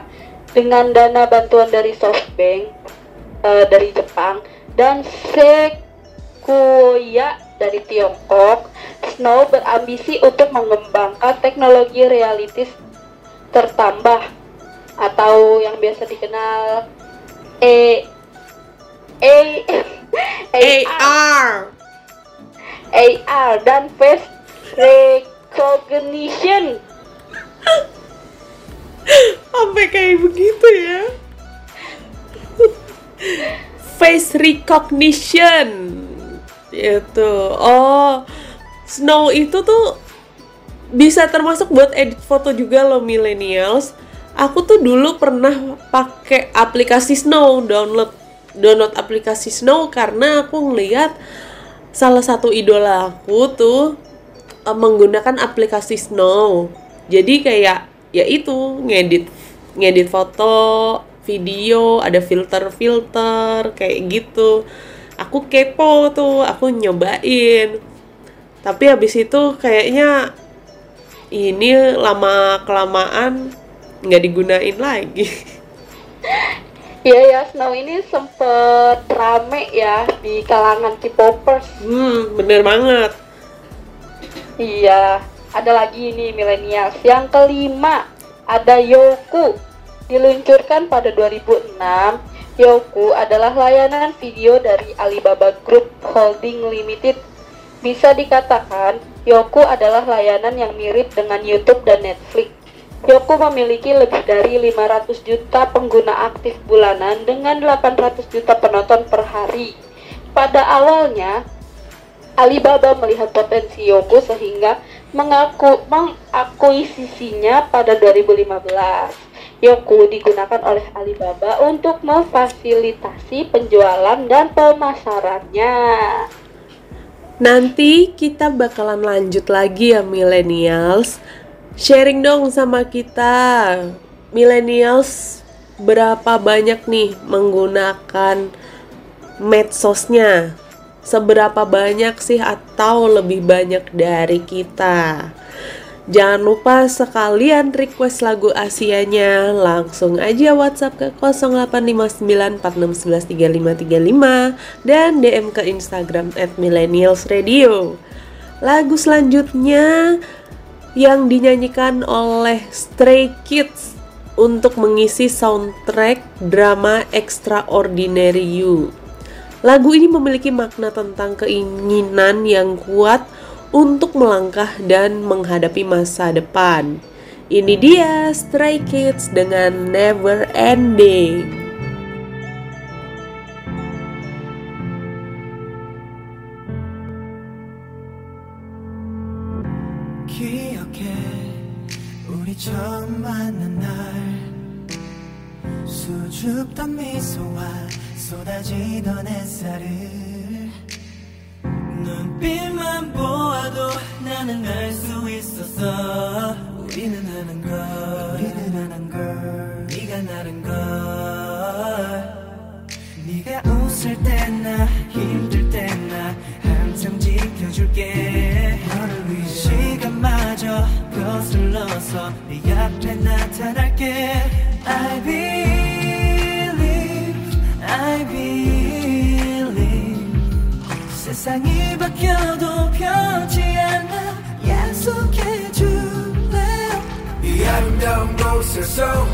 Speaker 3: dengan dana bantuan dari SoftBank eh, dari Jepang dan Sequoia dari Tiongkok. Snow berambisi untuk mengembangkan teknologi realitis tertambah atau yang biasa dikenal E A
Speaker 4: AR
Speaker 3: AR dan face recognition.
Speaker 4: Sampai kayak begitu ya. Face recognition. Itu. Oh, Snow itu tuh bisa termasuk buat edit foto juga loh millennials. Aku tuh dulu pernah pakai aplikasi Snow, download download aplikasi Snow karena aku ngeliat salah satu idola aku tuh uh, menggunakan aplikasi Snow. Jadi kayak ya itu ngedit ngedit foto, video, ada filter-filter kayak gitu. Aku kepo tuh, aku nyobain. Tapi habis itu kayaknya ini lama kelamaan nggak digunain lagi.
Speaker 3: Iya ya, Snow ini sempet rame ya di kalangan K-popers.
Speaker 4: Hmm, bener banget.
Speaker 3: Iya, ada lagi nih milenials. Yang kelima, ada Yoku. Diluncurkan pada 2006, Yoku adalah layanan video dari Alibaba Group Holding Limited. Bisa dikatakan, Yoku adalah layanan yang mirip dengan YouTube dan Netflix. Yoku memiliki lebih dari 500 juta pengguna aktif bulanan dengan 800 juta penonton per hari. Pada awalnya, Alibaba melihat potensi Yoku sehingga mengaku mengakuisisinya pada 2015. Yoku digunakan oleh Alibaba untuk memfasilitasi penjualan dan pemasarannya.
Speaker 4: Nanti kita bakalan lanjut lagi ya millennials Sharing dong sama kita millennials berapa banyak nih menggunakan medsosnya? Seberapa banyak sih atau lebih banyak dari kita? Jangan lupa sekalian request lagu Asianya Langsung aja WhatsApp ke 085946113535 Dan DM ke Instagram at Millennials Radio Lagu selanjutnya yang dinyanyikan oleh Stray Kids untuk mengisi soundtrack drama Extraordinary You. Lagu ini memiliki makna tentang keinginan yang kuat untuk melangkah dan menghadapi masa depan. Ini dia Stray Kids dengan Never Ending.
Speaker 7: 처음 만난 날 수줍던 미소와 쏟아지던 햇살을 눈빛만 보아도 나는 알 수 있었어. 우리는 하는 걸 우리는 하는 걸 네가 나른 걸. 네가 웃을 때나 힘들 때나 항상 지켜줄게. 너를 위해 시간마저 거슬러서 네 앞에 나타날게. I believe I believe. 세상이 바뀌어도 변치 않아 약속해줄래?
Speaker 13: 이 아름다운 곳에서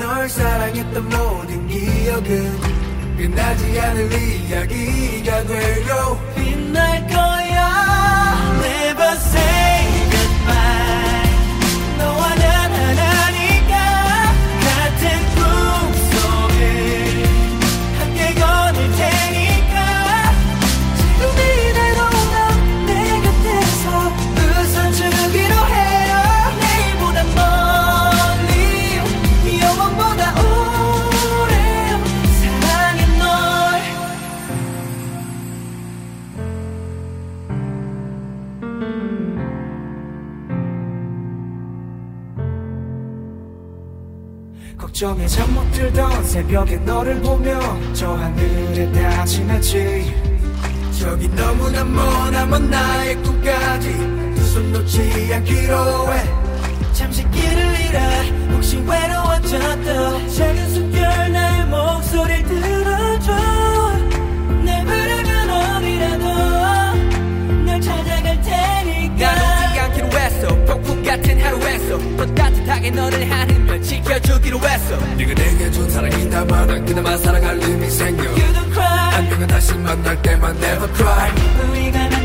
Speaker 13: 널 사랑했던 모든 기억은
Speaker 7: 끝나지 않을 이야기가 돼요 빛날 거야. Say goodbye 새벽에 너를 보며 저 하늘에 다짐했지. 저기 너무나 머나먼 나의 꿈까지 두 손 놓지 않기로 해. 잠시 길을 잃어 혹시 외로워졌던 작은 숨결 나의 목소리를 들어줘 하루에서 더 따뜻하게 너를 안으며 지켜주기로 했어.
Speaker 13: 네가 내게 준 사랑이다만 그나마 사랑할 힘이 생겨.
Speaker 7: You don't cry.
Speaker 13: 안녕은 다시 만날 때만 never cry.
Speaker 7: 우리가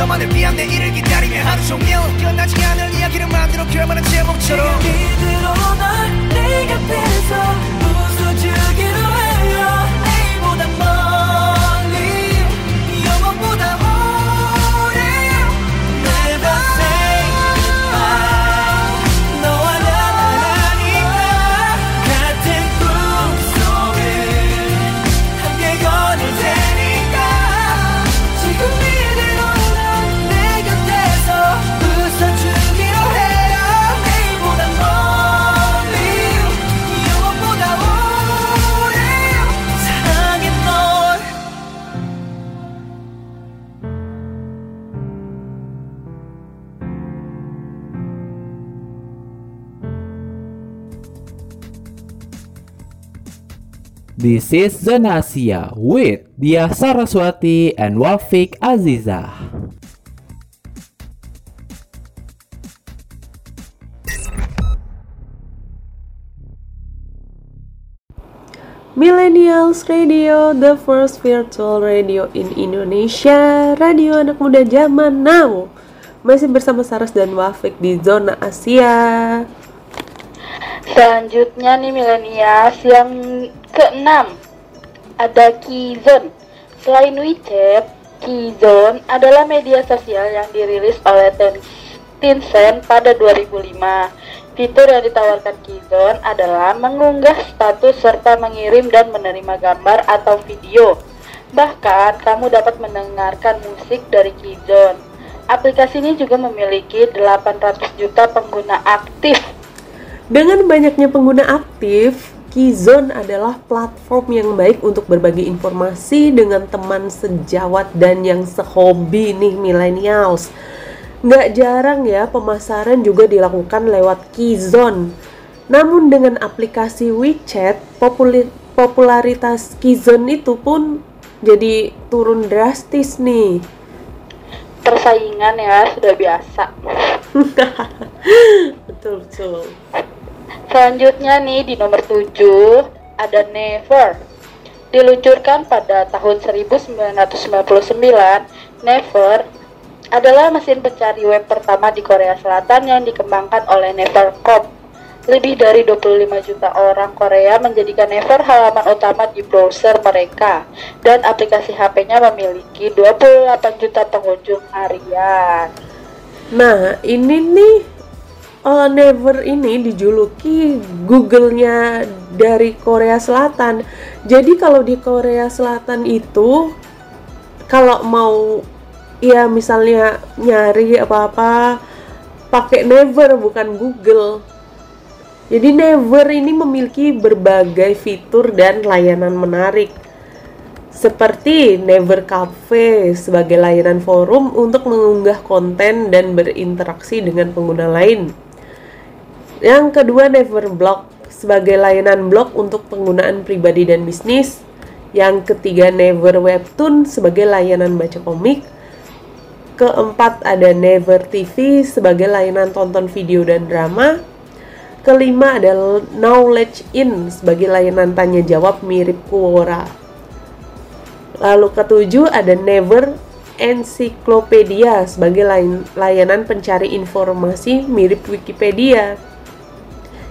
Speaker 7: 너만을 위한 내일을 기다리며 하루 종일 끝나지 않을 이야기를 만들어 결말은 제목처럼. 이대로 널내 곁에서
Speaker 2: This is Zona Asia with Dia Saraswati and Wafik Azizah.
Speaker 4: Millennials Radio, the first virtual radio in Indonesia, radio anak muda zaman now. Masih bersama Saras dan Wafik di zona Asia.
Speaker 3: Selanjutnya nih milenials yang keenam ada Kizone. Selain WeChat, Kizone adalah media sosial yang dirilis oleh Ten- Tencent pada 2005. Fitur yang ditawarkan Kizone adalah mengunggah status serta mengirim dan menerima gambar atau video. Bahkan kamu dapat mendengarkan musik dari Kizone. Aplikasi ini juga memiliki 800 juta pengguna aktif
Speaker 4: Dengan banyaknya pengguna aktif, Kizone adalah platform yang baik untuk berbagi informasi dengan teman sejawat dan yang sehobi nih millennials. Nggak jarang ya pemasaran juga dilakukan lewat Kizone. Namun dengan aplikasi WeChat, populi- popularitas Kizone itu pun jadi turun drastis nih.
Speaker 3: persaingan ya sudah biasa.
Speaker 4: betul betul.
Speaker 3: Selanjutnya nih di nomor 7 ada Never. Diluncurkan pada tahun 1999, Never adalah mesin pencari web pertama di Korea Selatan yang dikembangkan oleh Nevercom. Lebih dari 25 juta orang Korea menjadikan Never halaman utama di browser mereka dan aplikasi HP-nya memiliki 28 juta pengunjung harian.
Speaker 4: Nah, ini nih uh, Never ini dijuluki Google-nya dari Korea Selatan. Jadi kalau di Korea Selatan itu kalau mau ya misalnya nyari apa-apa pakai Never bukan Google. Jadi Never ini memiliki berbagai fitur dan layanan menarik seperti Never Cafe sebagai layanan forum untuk mengunggah konten dan berinteraksi dengan pengguna lain. Yang kedua Never Blog sebagai layanan blog untuk penggunaan pribadi dan bisnis. Yang ketiga Never Webtoon sebagai layanan baca komik. Keempat ada Never TV sebagai layanan tonton video dan drama. Kelima ada Knowledge In sebagai layanan tanya jawab mirip Quora. Lalu ketujuh ada Never Encyclopedia sebagai layanan pencari informasi mirip Wikipedia.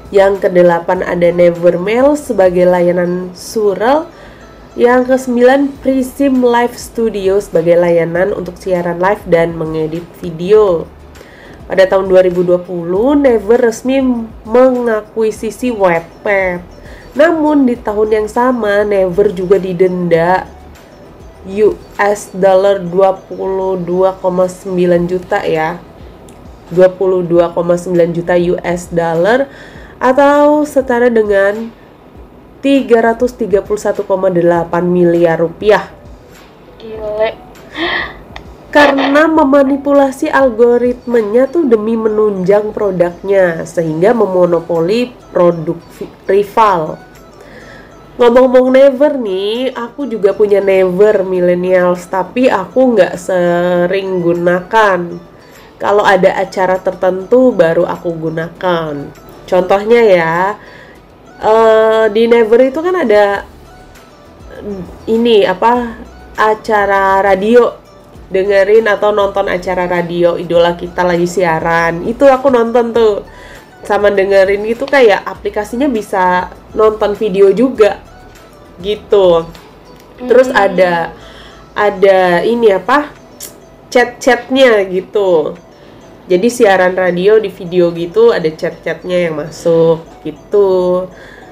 Speaker 4: Yang kedelapan ada Nevermail sebagai layanan surel. Yang kesembilan Prism Live Studio sebagai layanan untuk siaran live dan mengedit video. Pada tahun 2020, Never resmi mengakuisisi Wattpad. Namun di tahun yang sama, Never juga didenda US dollar 22,9 juta ya. 22,9 juta US dollar atau setara dengan 331,8 miliar rupiah
Speaker 3: Gile.
Speaker 4: karena memanipulasi algoritmenya tuh demi menunjang produknya sehingga memonopoli produk rival. Ngomong-ngomong never nih, aku juga punya never millennials, tapi aku nggak sering gunakan. Kalau ada acara tertentu baru aku gunakan. Contohnya ya, eh, di never itu kan ada ini apa acara radio. Dengerin atau nonton acara radio idola kita lagi siaran. Itu aku nonton tuh. Sama dengerin itu kayak aplikasinya bisa nonton video juga gitu. Terus ada ada ini apa chat-chatnya gitu jadi siaran radio di video gitu ada chat-chatnya yang masuk gitu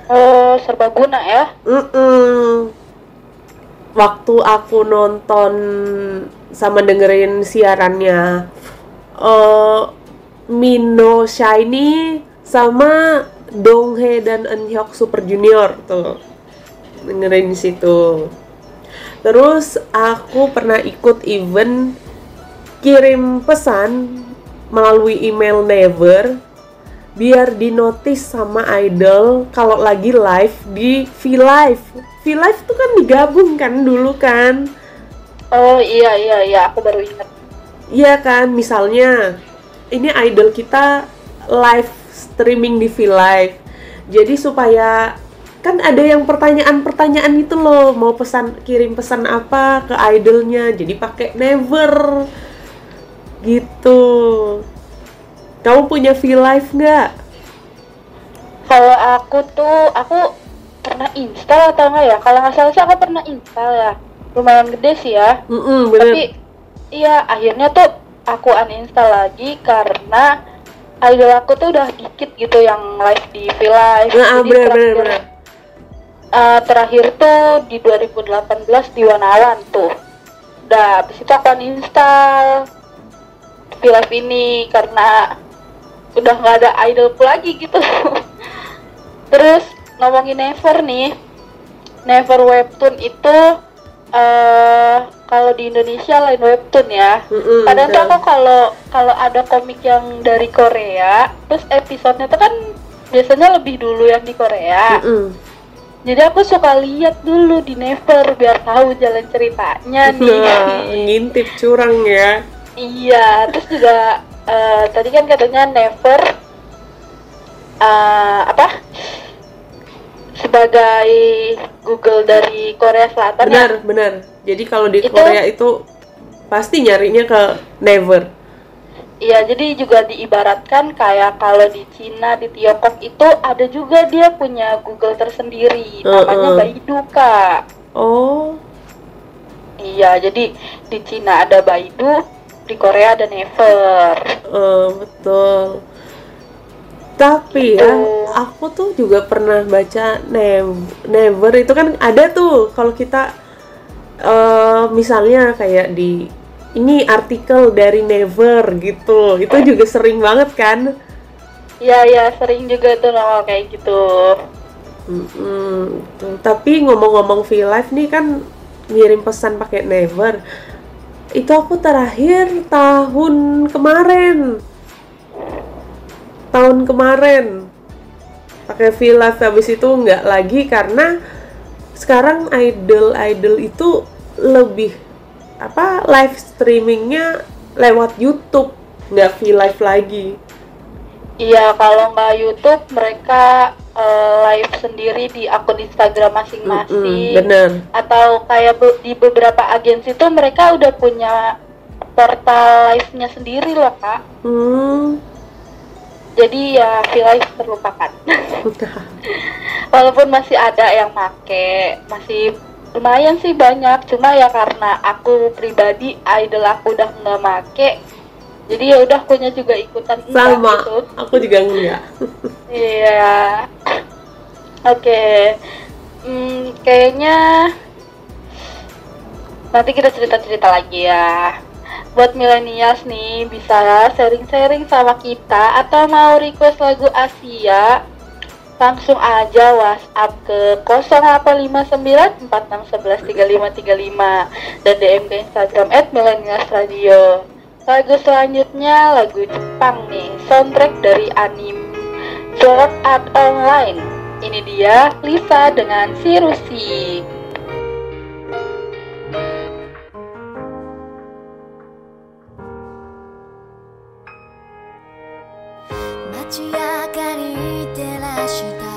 Speaker 3: Oh, serbaguna ya.
Speaker 4: Mm-mm. Waktu aku nonton sama dengerin siarannya eh Mino Shiny sama Donghae dan Eunhyuk Super Junior tuh dengerin di situ. Terus aku pernah ikut event kirim pesan melalui email Never biar di notice sama idol kalau lagi live di V Live. V Live tuh kan digabung kan dulu kan.
Speaker 3: Oh iya iya iya, aku baru ingat.
Speaker 4: Iya kan, misalnya ini idol kita live streaming di V Live. Jadi supaya kan ada yang pertanyaan-pertanyaan itu loh, mau pesan kirim pesan apa ke idolnya. Jadi pakai never. Gitu. Kamu punya V Live nggak?
Speaker 3: Kalau aku tuh, aku pernah install atau enggak ya? Kalau nggak salah sih aku pernah install ya. Lumayan gede sih ya.
Speaker 4: Mm-mm, bener.
Speaker 3: Tapi iya akhirnya tuh aku uninstall lagi karena idol aku tuh udah dikit gitu yang live di V Live.
Speaker 4: Nah,
Speaker 3: Jadi
Speaker 4: bener, bener,
Speaker 3: terakhir-
Speaker 4: bener.
Speaker 3: eh, terakhir tuh di 2018 di Wanawan tuh. Udah, habis itu aku uninstall Live ini karena udah nggak ada idolku lagi gitu. Terus ngomongin Never nih, Never Webtoon itu eh kalau di Indonesia lain webtoon ya.
Speaker 4: Mm-mm,
Speaker 3: Kadang tuh aku kalau kalau ada komik yang dari Korea, terus episodenya tuh kan biasanya lebih dulu yang di Korea.
Speaker 4: Mm-mm.
Speaker 3: Jadi aku suka lihat dulu di Never biar tahu jalan ceritanya nih.
Speaker 4: Nah, ngintip curang ya.
Speaker 3: Iya, terus juga eh, tadi kan katanya Never eh, apa? Sebagai Google dari Korea Selatan ya.
Speaker 4: Benar, benar. Jadi kalau di
Speaker 3: Itu-
Speaker 4: Korea itu pasti nyarinya ke never.
Speaker 3: Iya, jadi juga diibaratkan kayak kalau di Cina, di Tiongkok itu ada juga dia punya Google tersendiri, namanya
Speaker 4: Heeh.
Speaker 3: Baidu, Kak.
Speaker 4: Oh,
Speaker 3: Iya, jadi di Cina ada Baidu, di Korea ada Never.
Speaker 4: eh, betul. Tapi ya, aku tuh juga pernah baca nev- never itu kan ada tuh kalau kita atau misalnya kayak di ini artikel dari Never gitu itu juga sering banget kan
Speaker 3: Iya iya sering juga tuh nongol kayak gitu.
Speaker 4: Mm-mm, tapi ngomong-ngomong V Live nih kan ngirim pesan pakai Never itu aku terakhir tahun kemarin. Tahun kemarin. Pakai V Live habis itu nggak lagi karena sekarang idol idol itu lebih apa live streamingnya lewat YouTube nggak V Live lagi.
Speaker 3: Iya kalau nggak YouTube mereka eh, live sendiri di akun Instagram masing-masing.
Speaker 4: Mm-mm, bener
Speaker 3: Atau kayak be- di beberapa agensi tuh mereka udah punya portal live-nya sendiri loh kak.
Speaker 4: hmm
Speaker 3: Jadi ya V-Live terlupakan. Walaupun masih ada yang make, masih lumayan sih banyak. Cuma ya karena aku pribadi idol aku udah nggak make, jadi ya udah akunya juga ikutan
Speaker 4: sama
Speaker 3: gitu.
Speaker 4: aku juga enggak
Speaker 3: Iya. Oke. Hmm, kayaknya nanti kita cerita-cerita lagi ya. Buat milenials nih bisa sharing-sharing sama kita atau mau request lagu Asia langsung aja WhatsApp ke 0859 4611 3535 dan DM ke Instagram @millennialsradio. Lagu selanjutnya lagu Jepang nih, soundtrack dari anime Sword Art Online. Ini dia Lisa dengan si Rusi.
Speaker 8: 街明かり照らした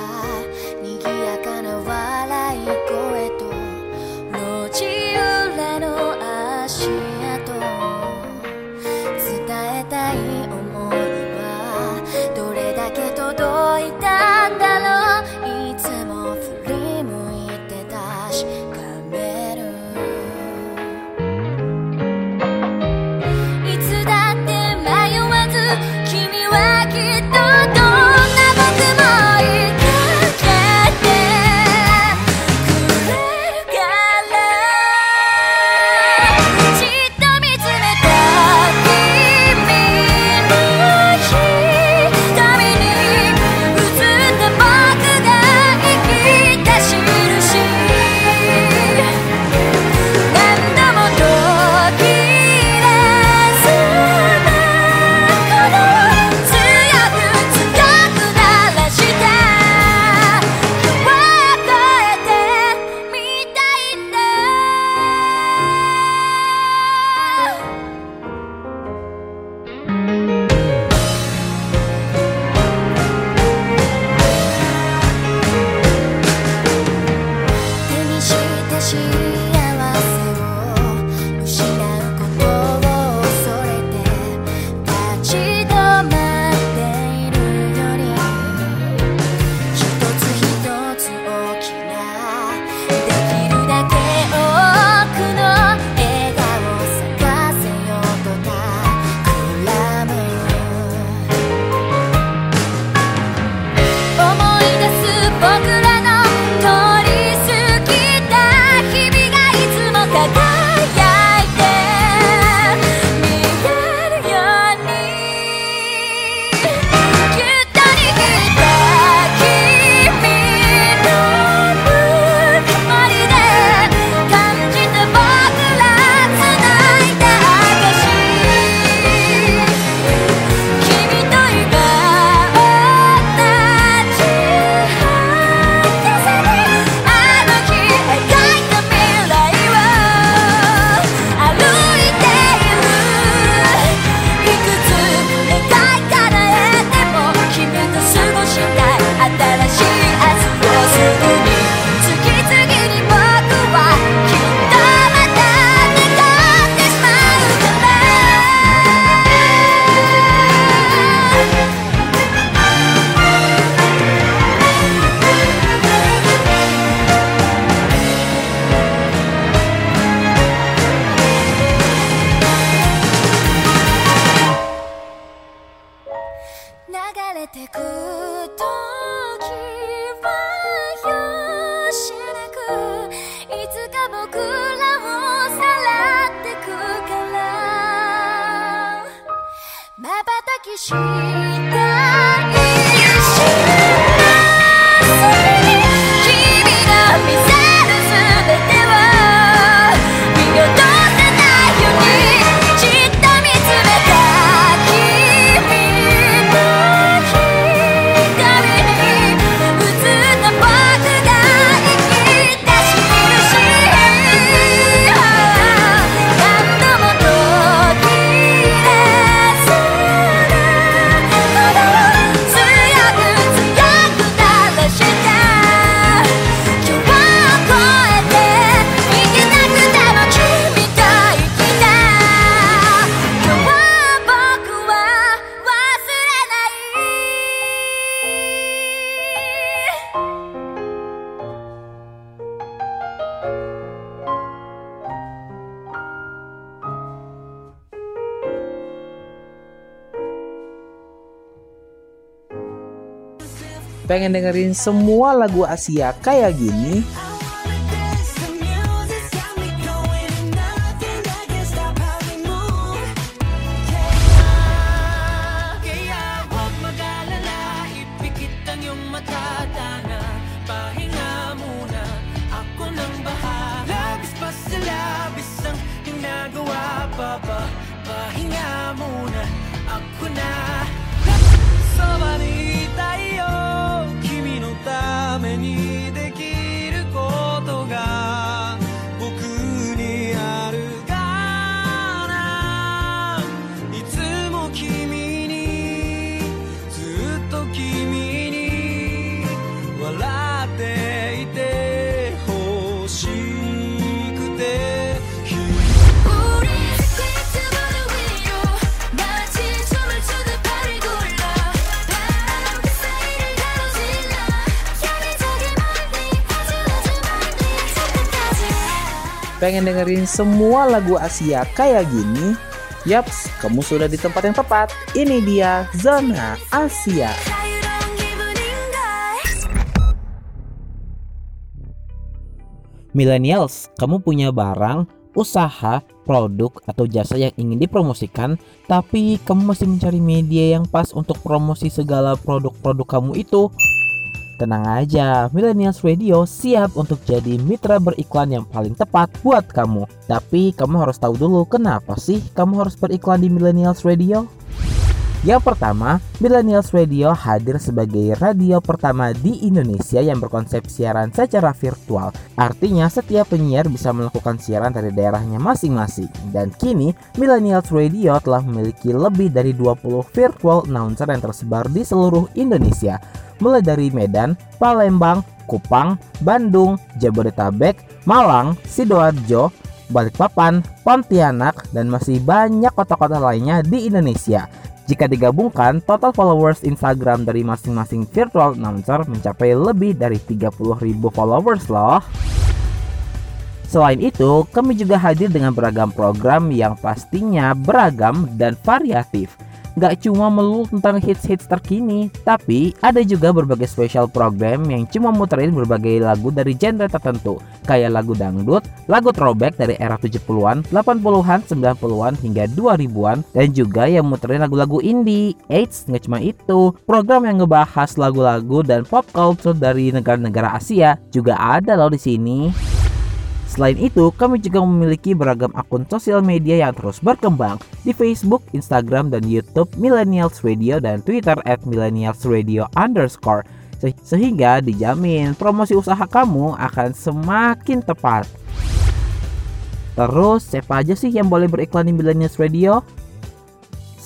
Speaker 2: Pengen dengerin semua lagu Asia kayak gini? pengen dengerin semua lagu Asia kayak gini? Yaps, kamu sudah di tempat yang tepat. Ini dia Zona Asia. Millennials, kamu punya barang, usaha, produk, atau jasa yang ingin dipromosikan, tapi kamu masih mencari media yang pas untuk promosi segala produk-produk kamu itu. Tenang aja, Millennials Radio siap untuk jadi mitra beriklan yang paling tepat buat kamu. Tapi kamu harus tahu dulu kenapa sih kamu harus beriklan di Millennials Radio? Yang pertama, Millennials Radio hadir sebagai radio pertama di Indonesia yang berkonsep siaran secara virtual. Artinya setiap penyiar bisa melakukan siaran dari daerahnya masing-masing. Dan kini, Millennials Radio telah memiliki lebih dari 20 virtual announcer yang tersebar di seluruh Indonesia. Mulai dari Medan, Palembang, Kupang, Bandung, Jabodetabek, Malang, Sidoarjo, Balikpapan, Pontianak, dan masih banyak kota-kota lainnya di Indonesia. Jika digabungkan, total followers Instagram dari masing-masing virtual announcer mencapai lebih dari 30.000 followers loh. Selain itu, kami juga hadir dengan beragam program yang pastinya beragam dan variatif. Gak cuma melulu tentang hits-hits terkini, tapi ada juga berbagai special program yang cuma muterin berbagai lagu dari genre tertentu, kayak lagu dangdut, lagu throwback dari era 70-an, 80-an, 90-an hingga 2000-an, dan juga yang muterin lagu-lagu indie. Eits, nggak cuma itu, program yang ngebahas lagu-lagu dan pop culture dari negara-negara Asia juga ada loh di sini. Selain itu, kami juga memiliki beragam akun sosial media yang terus berkembang di Facebook, Instagram, dan YouTube Millennials Radio dan Twitter at Millennials Radio underscore. Se- Sehingga dijamin promosi usaha kamu akan semakin tepat. Terus, siapa aja sih yang boleh beriklan di Millennials Radio?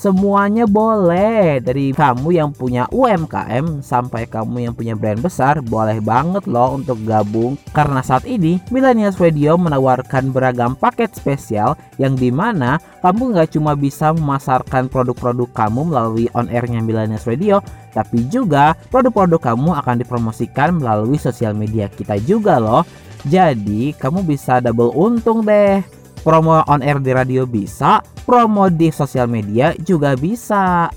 Speaker 2: Semuanya boleh. Dari kamu yang punya UMKM Sampai kamu yang punya brand besar Boleh banget loh untuk gabung. Karena saat ini Millennials Radio menawarkan beragam paket spesial Yang di mana kamu nggak cuma bisa memasarkan produk-produk kamu melalui on airnya Millennials Radio Tapi juga produk-produk kamu akan dipromosikan melalui sosial media kita juga loh. Jadi kamu bisa double untung deh Promo on air di radio bisa, promo di sosial media juga bisa.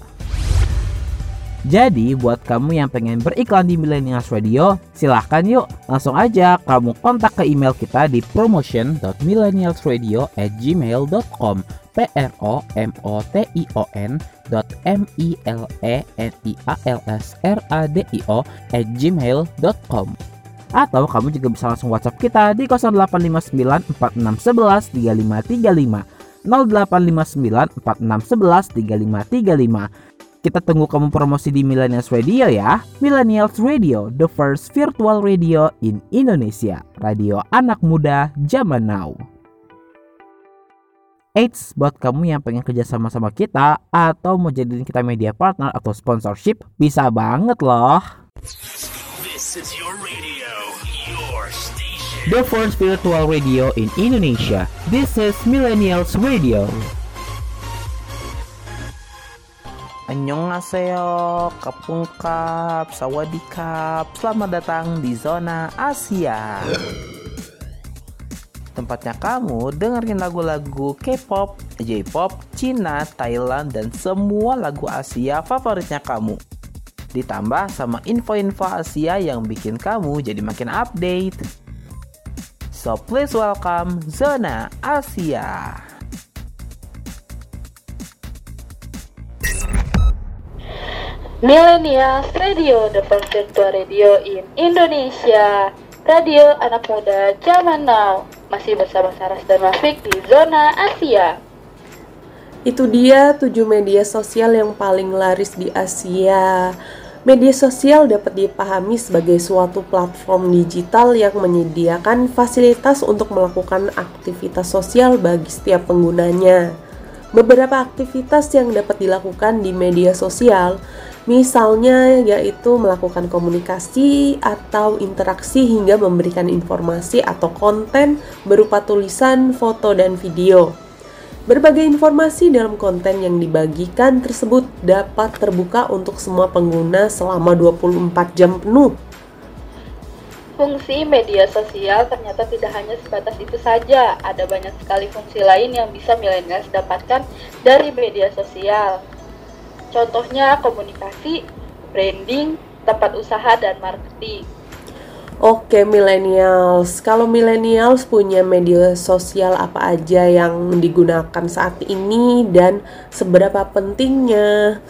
Speaker 2: Jadi buat kamu yang pengen beriklan di Millennials Radio, silahkan yuk langsung aja kamu kontak ke email kita di promotion.millennialsradio at gmail.com p r o m o t i o n dot m i l e n i a l s r a d i o gmail.com atau kamu juga bisa langsung WhatsApp kita di 0859 4611 3535 0859 4611 3535 kita tunggu kamu promosi di Millennials Radio ya. Millennials Radio, the first virtual radio in Indonesia. Radio anak muda zaman now. Eits, buat kamu yang pengen kerja sama sama kita atau mau jadiin kita media partner atau sponsorship, bisa banget loh.
Speaker 1: This is your radio.
Speaker 2: The first virtual radio in Indonesia. This is Millennials Radio. Annyeonghaseyo, kapungkap, sawadikap, selamat datang di zona Asia. Tempatnya kamu dengerin lagu-lagu K-pop, J-pop, Cina, Thailand, dan semua lagu Asia favoritnya kamu. Ditambah sama info-info Asia yang bikin kamu jadi makin update. So please welcome Zona Asia.
Speaker 3: Millennials Radio, the first virtual radio in Indonesia. Radio anak muda zaman now. Masih bersama Saras dan Mafik di zona Asia.
Speaker 4: Itu dia tujuh media sosial yang paling laris di Asia. Media sosial dapat dipahami sebagai suatu platform digital yang menyediakan fasilitas untuk melakukan aktivitas sosial bagi setiap penggunanya. Beberapa aktivitas yang dapat dilakukan di media sosial, misalnya yaitu melakukan komunikasi atau interaksi hingga memberikan informasi atau konten berupa tulisan, foto, dan video. Berbagai informasi dalam konten yang dibagikan tersebut dapat terbuka untuk semua pengguna selama 24 jam penuh.
Speaker 3: Fungsi media sosial ternyata tidak hanya sebatas itu saja. Ada banyak sekali fungsi lain yang bisa millennials dapatkan dari media sosial. Contohnya komunikasi, branding, tempat usaha, dan marketing.
Speaker 4: Oke millennials, kalau millennials punya media sosial apa aja yang digunakan saat ini dan seberapa pentingnya?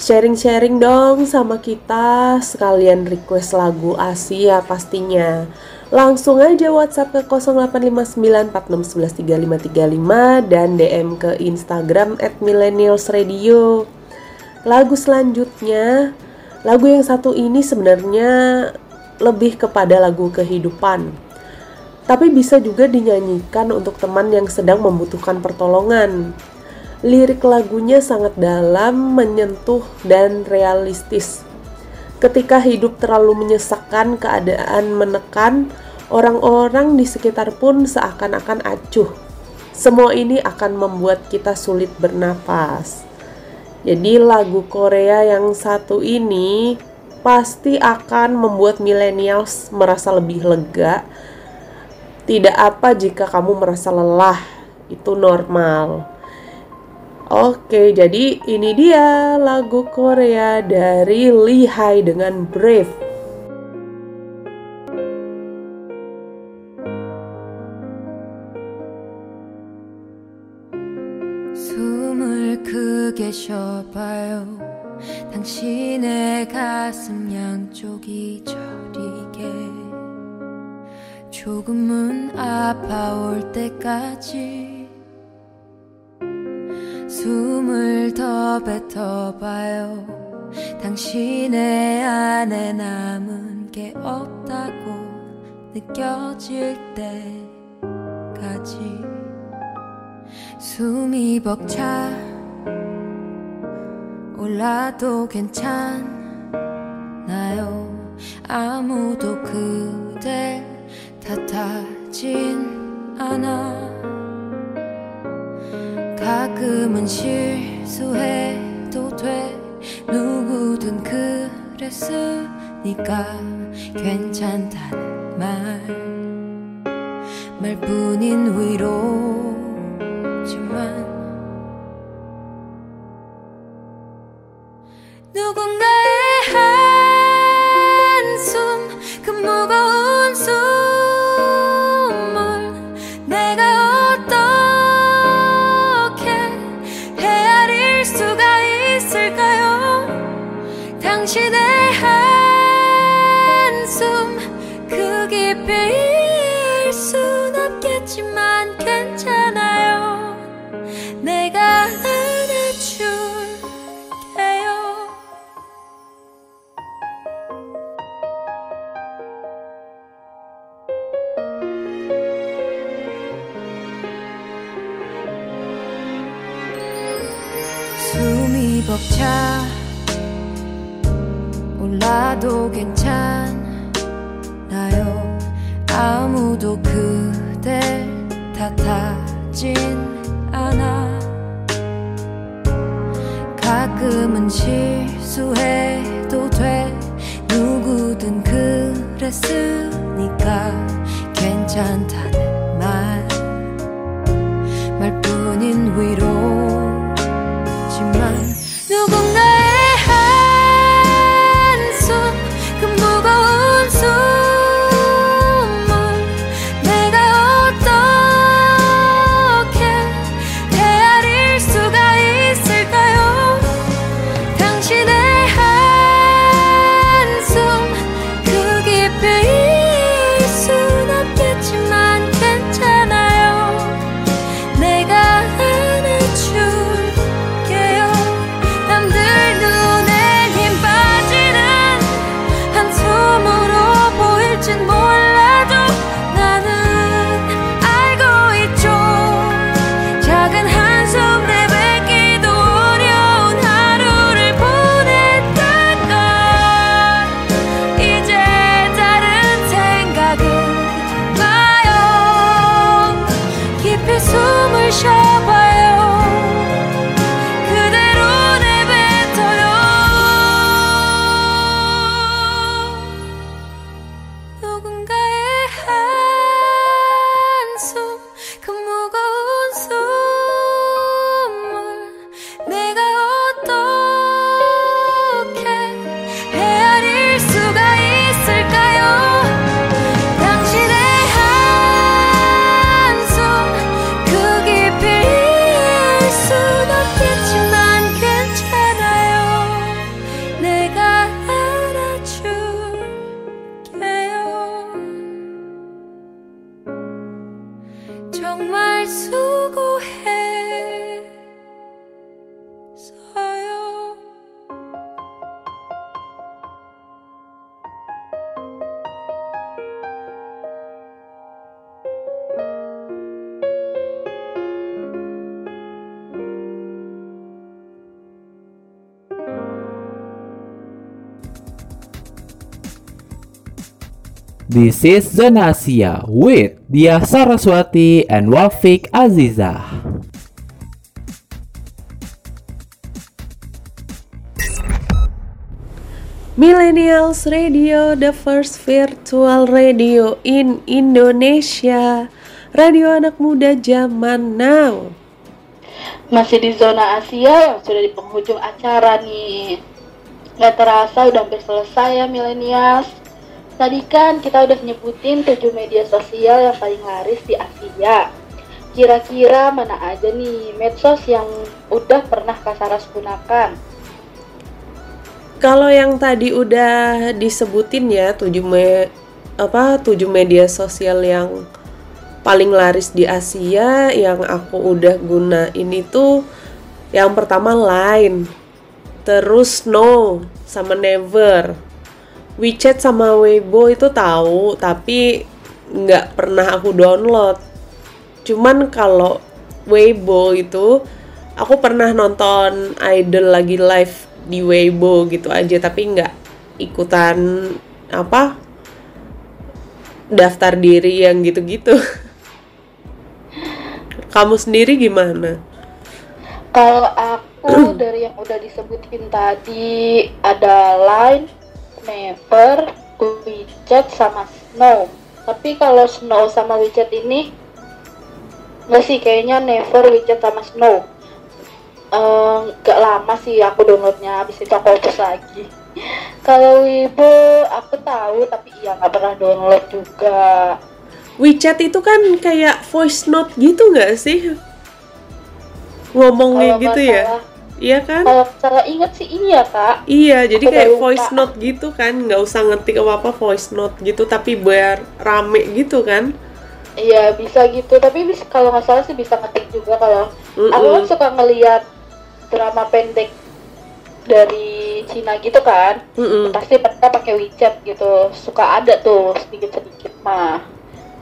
Speaker 4: Sharing-sharing dong sama kita, sekalian request lagu Asia pastinya. Langsung aja WhatsApp ke 085946113535 dan DM ke Instagram millennialsradio. Lagu selanjutnya, lagu yang satu ini sebenarnya lebih kepada lagu kehidupan. Tapi bisa juga dinyanyikan untuk teman yang sedang membutuhkan pertolongan. Lirik lagunya sangat dalam, menyentuh, dan realistis. Ketika hidup terlalu menyesakkan, keadaan menekan, orang-orang di sekitar pun seakan-akan acuh. Semua ini akan membuat kita sulit bernapas. Jadi lagu Korea yang satu ini pasti akan membuat millennials merasa lebih lega. Tidak apa jika kamu merasa lelah, itu normal. Oke, jadi ini dia lagu Korea dari Lihai dengan Brave.
Speaker 5: 숨을 크게 쉬어봐요 당신의 가슴 양쪽이 저리게 조금은 아파올 때까지 숨을 더 뱉어봐요. 당신의 안에 남은 게 없다고 느껴질 때까지 숨이 벅차 올라도 괜찮나요. 아무도 그댈 탓하진 않아. 가끔은 실수해도 돼. 누구든 그랬으니까 괜찮다는 말. 말뿐인 위로 누군가의
Speaker 2: This is Zona Asia with Dia Saraswati and Wafik Azizah.
Speaker 4: Millennials Radio, the first virtual radio in Indonesia. Radio anak muda zaman now.
Speaker 3: Masih di zona Asia yang sudah di penghujung acara nih. Gak terasa udah hampir selesai ya milenials. Tadi kan kita udah nyebutin 7 media sosial yang paling laris di Asia. Kira-kira mana aja nih medsos yang udah pernah Kasaras gunakan?
Speaker 4: Kalau yang tadi udah disebutin ya 7 me apa 7 media sosial yang paling laris di Asia yang aku udah gunain itu yang pertama Line, terus No sama Never. WeChat sama Weibo itu tahu tapi nggak pernah aku download. Cuman kalau Weibo itu aku pernah nonton idol lagi live di Weibo gitu aja tapi nggak ikutan apa daftar diri yang gitu-gitu. Kamu sendiri gimana?
Speaker 3: Kalau aku dari yang udah disebutin tadi ada Line, Never, WeChat sama Snow. Tapi kalau Snow sama WeChat ini nggak sih kayaknya Never, WeChat sama Snow. Eh, Nggak lama sih aku downloadnya, habis itu aku hapus lagi. Kalau Weibo aku tahu tapi iya nggak pernah download juga.
Speaker 4: WeChat itu kan kayak voice note gitu nggak sih? Ngomongnya
Speaker 3: Kalau
Speaker 4: gitu
Speaker 3: nggak
Speaker 4: ya? Iya kan?
Speaker 3: Kalau salah inget sih iya kak.
Speaker 4: Iya, jadi
Speaker 3: Aku
Speaker 4: kayak
Speaker 3: lupa.
Speaker 4: voice note gitu kan, nggak usah ngetik apa-apa voice note gitu, tapi biar rame gitu kan?
Speaker 3: Iya bisa gitu, tapi bis, kalau nggak salah sih bisa ngetik juga kalau aku kan suka ngeliat drama pendek dari Cina gitu kan,
Speaker 4: Mm-mm.
Speaker 3: pasti mereka pakai WeChat gitu, suka ada tuh sedikit-sedikit mah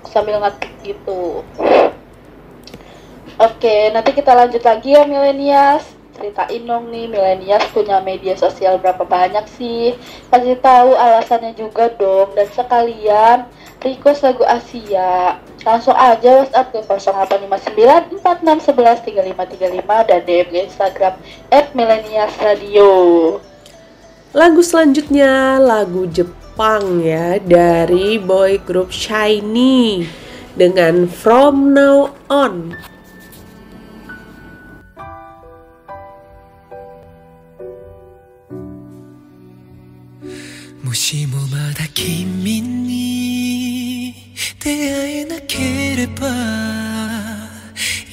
Speaker 3: sambil ngetik gitu. Oke, nanti kita lanjut lagi ya milenials. Ceritain dong nih milenials punya media sosial berapa banyak sih? Kasih tahu alasannya juga dong dan sekalian request lagu Asia. Langsung aja WhatsApp ke 085946113535 dan DM Instagram @millennialsradio.
Speaker 4: Lagu selanjutnya lagu Jepang ya dari boy group Shiny dengan From Now On.
Speaker 7: もしもまだ君に出会えなければ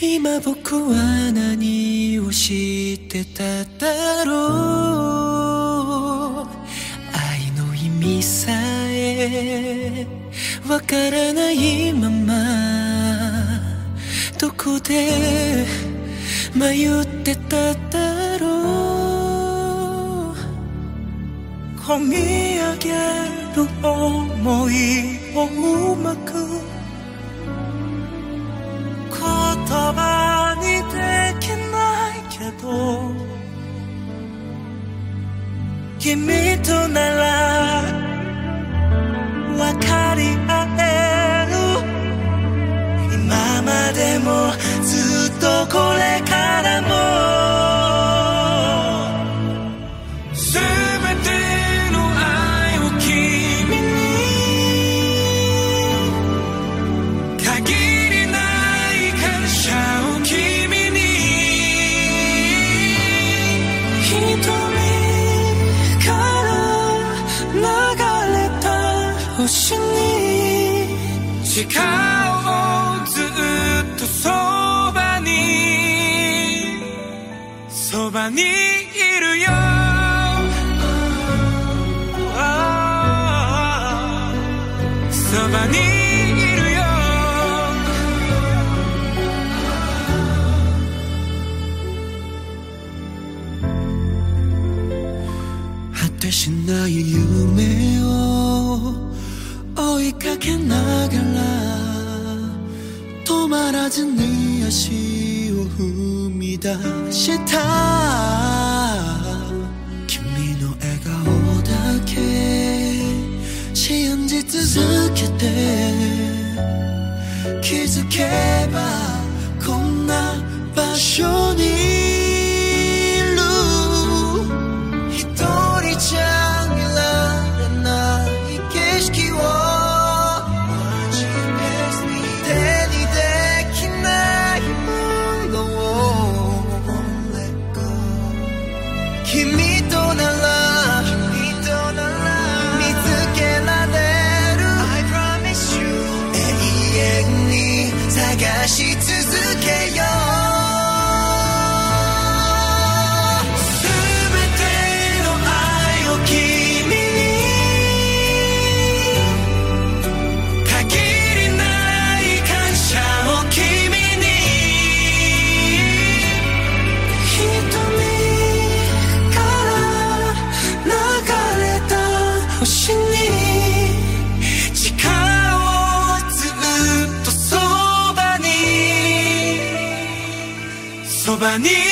Speaker 7: 今僕は何をしてただろう。愛の意味さえわからないままどこで迷ってただろう。込み上げる想いをうまく言葉にできないけど君となら分かり合える。今までもずっとこれからも誓おうずっとそばにそばにいるよ。そばにいるよ。果てしない夢を追いかけながら 또 말하진 네 아쉬움이 다시 타 김민호애가 오다게 시험지 뜨숙했대. 기숙해. そば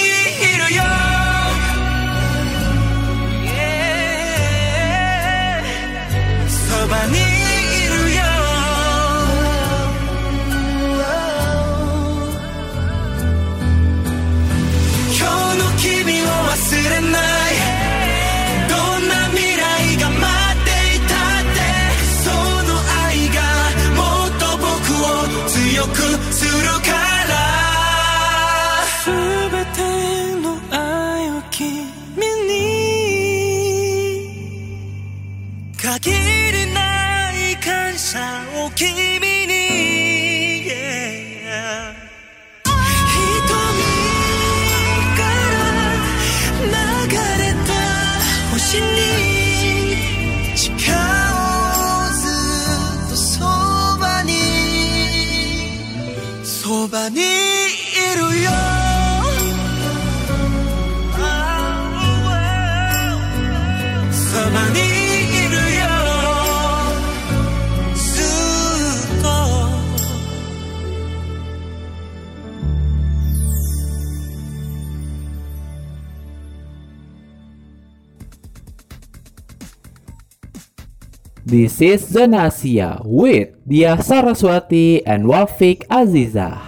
Speaker 2: This is Zona Asia with Dia Saraswati and Wafik Azizah.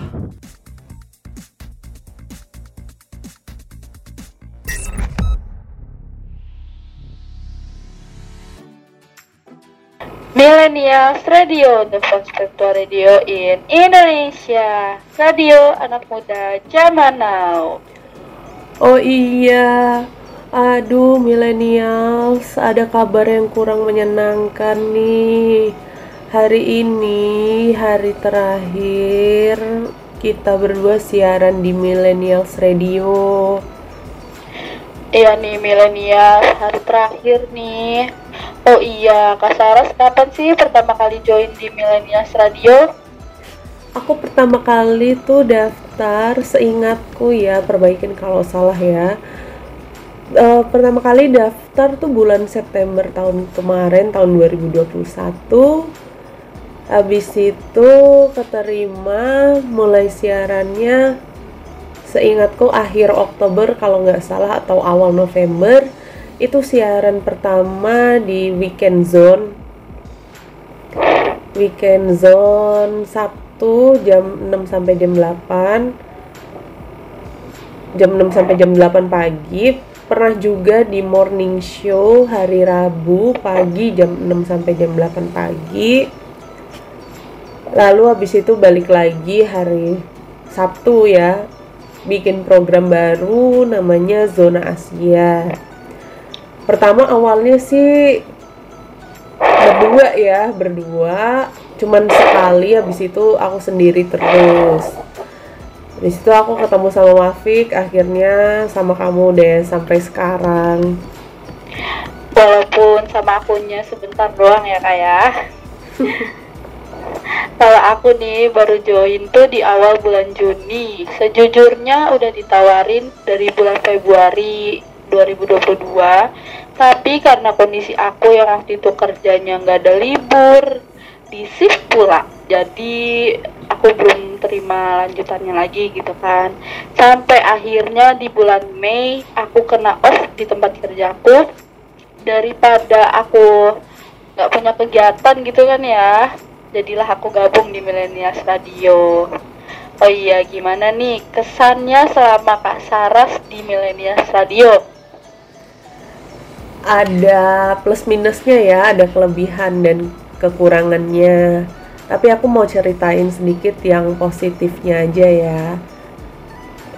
Speaker 3: Millennials Radio, the first virtual radio in Indonesia. Radio anak muda zaman now.
Speaker 4: Oh iya, aduh millennials, ada kabar yang kurang menyenangkan nih. Hari ini hari terakhir kita berdua siaran di Millennials Radio.
Speaker 3: Iya nih millennials, hari terakhir nih. Oh iya, Kak Saras kapan sih pertama kali join di Millennials Radio?
Speaker 4: Aku pertama kali tuh daftar seingatku ya, perbaikin kalau salah ya. Eh, pertama kali daftar tuh bulan September tahun kemarin, tahun 2021. Habis itu keterima mulai siarannya seingatku akhir Oktober kalau nggak salah atau awal November. Itu siaran pertama di Weekend Zone. Weekend Zone Sabtu jam 6 sampai jam 8 jam 6 sampai jam 8 pagi pernah juga di morning show hari Rabu pagi jam 6 sampai jam 8 pagi. Lalu habis itu balik lagi hari Sabtu ya bikin program baru namanya Zona Asia. Pertama awalnya sih berdua ya berdua. Cuman sekali habis itu aku sendiri terus habis itu aku ketemu sama Wafik akhirnya sama kamu deh sampai sekarang
Speaker 3: Walaupun sama akunnya sebentar doang ya kak ya. Kalau aku nih baru join tuh di awal bulan Juni. Sejujurnya udah ditawarin dari bulan Februari 2022. Tapi karena kondisi aku yang waktu itu kerjanya nggak ada libur, di shift pula. Jadi aku belum terima lanjutannya lagi gitu kan. Sampai akhirnya di bulan Mei aku kena off di tempat kerjaku. Daripada aku nggak punya kegiatan gitu kan ya jadilah aku gabung di Millennials Radio oh iya gimana nih kesannya selama Kak Saras di Millennials Radio
Speaker 4: ada plus minusnya ya, ada kelebihan dan kekurangannya. Tapi aku mau ceritain sedikit yang positifnya aja ya.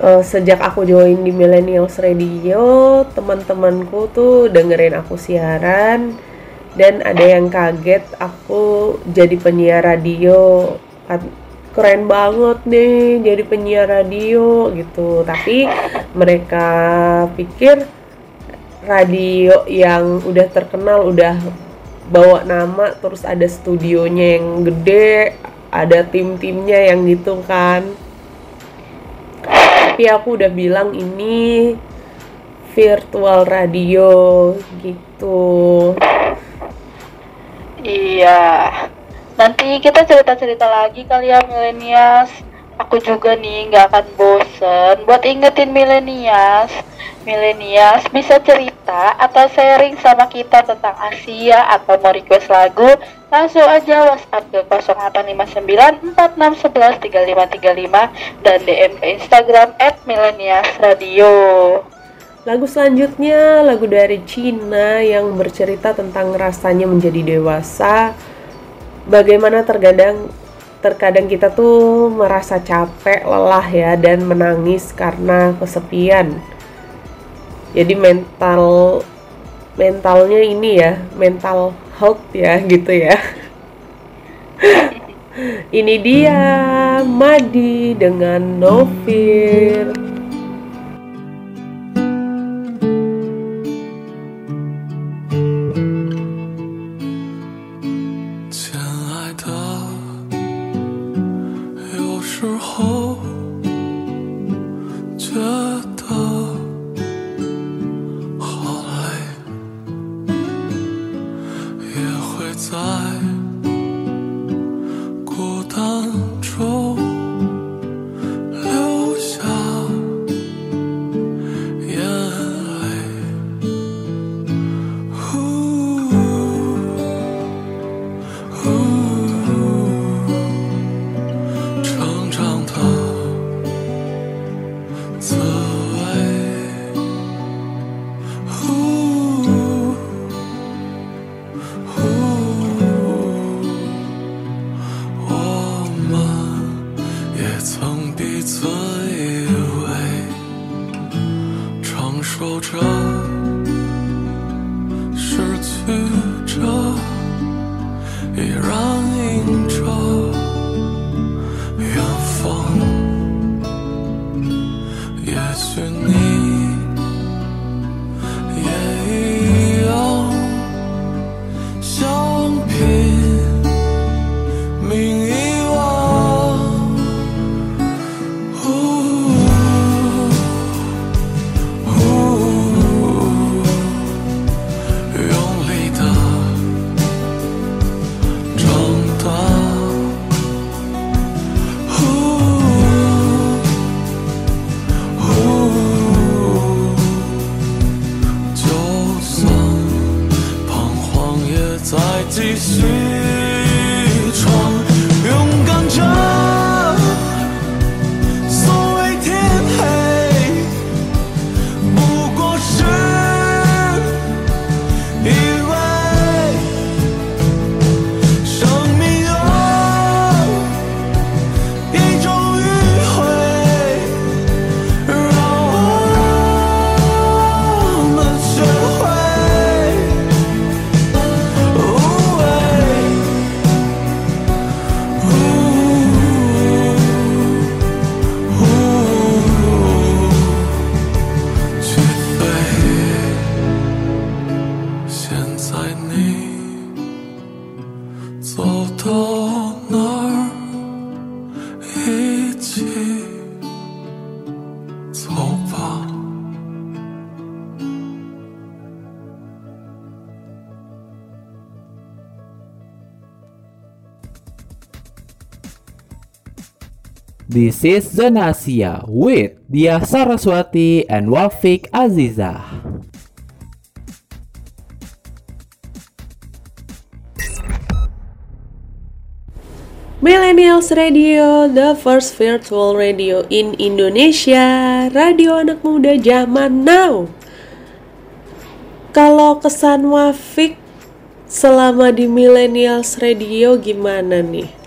Speaker 4: Eh, sejak aku join di Millennials Radio, teman-temanku tuh dengerin aku siaran dan ada yang kaget aku jadi penyiar radio. Kan- Keren banget nih jadi penyiar radio gitu. Tapi mereka pikir radio yang udah terkenal udah bawa nama terus ada studionya yang gede ada tim-timnya yang gitu kan tapi aku udah bilang ini virtual radio gitu
Speaker 3: Iya. Nanti kita cerita-cerita lagi kali ya milenials. Aku juga nih nggak akan bosen buat ingetin milenials. Milenials bisa cerita atau sharing sama kita tentang Asia atau mau request lagu, langsung aja WhatsApp ke 0859 4611 3535 dan DM ke Instagram @millennialsradio.
Speaker 4: Lagu selanjutnya lagu dari Cina yang bercerita tentang rasanya menjadi dewasa. Bagaimana terkadang terkadang kita tuh merasa capek, lelah ya dan menangis karena kesepian. Jadi mental mentalnya ini ya, mental health ya gitu ya. ini dia Madi dengan Novir.
Speaker 14: 亲
Speaker 2: This is Zona Asia with Dia Saraswati and Wafik Azizah.
Speaker 4: Millennials Radio, the first virtual radio in Indonesia, radio anak muda zaman now. Kalau kesan Wafik selama di Millennials Radio gimana nih?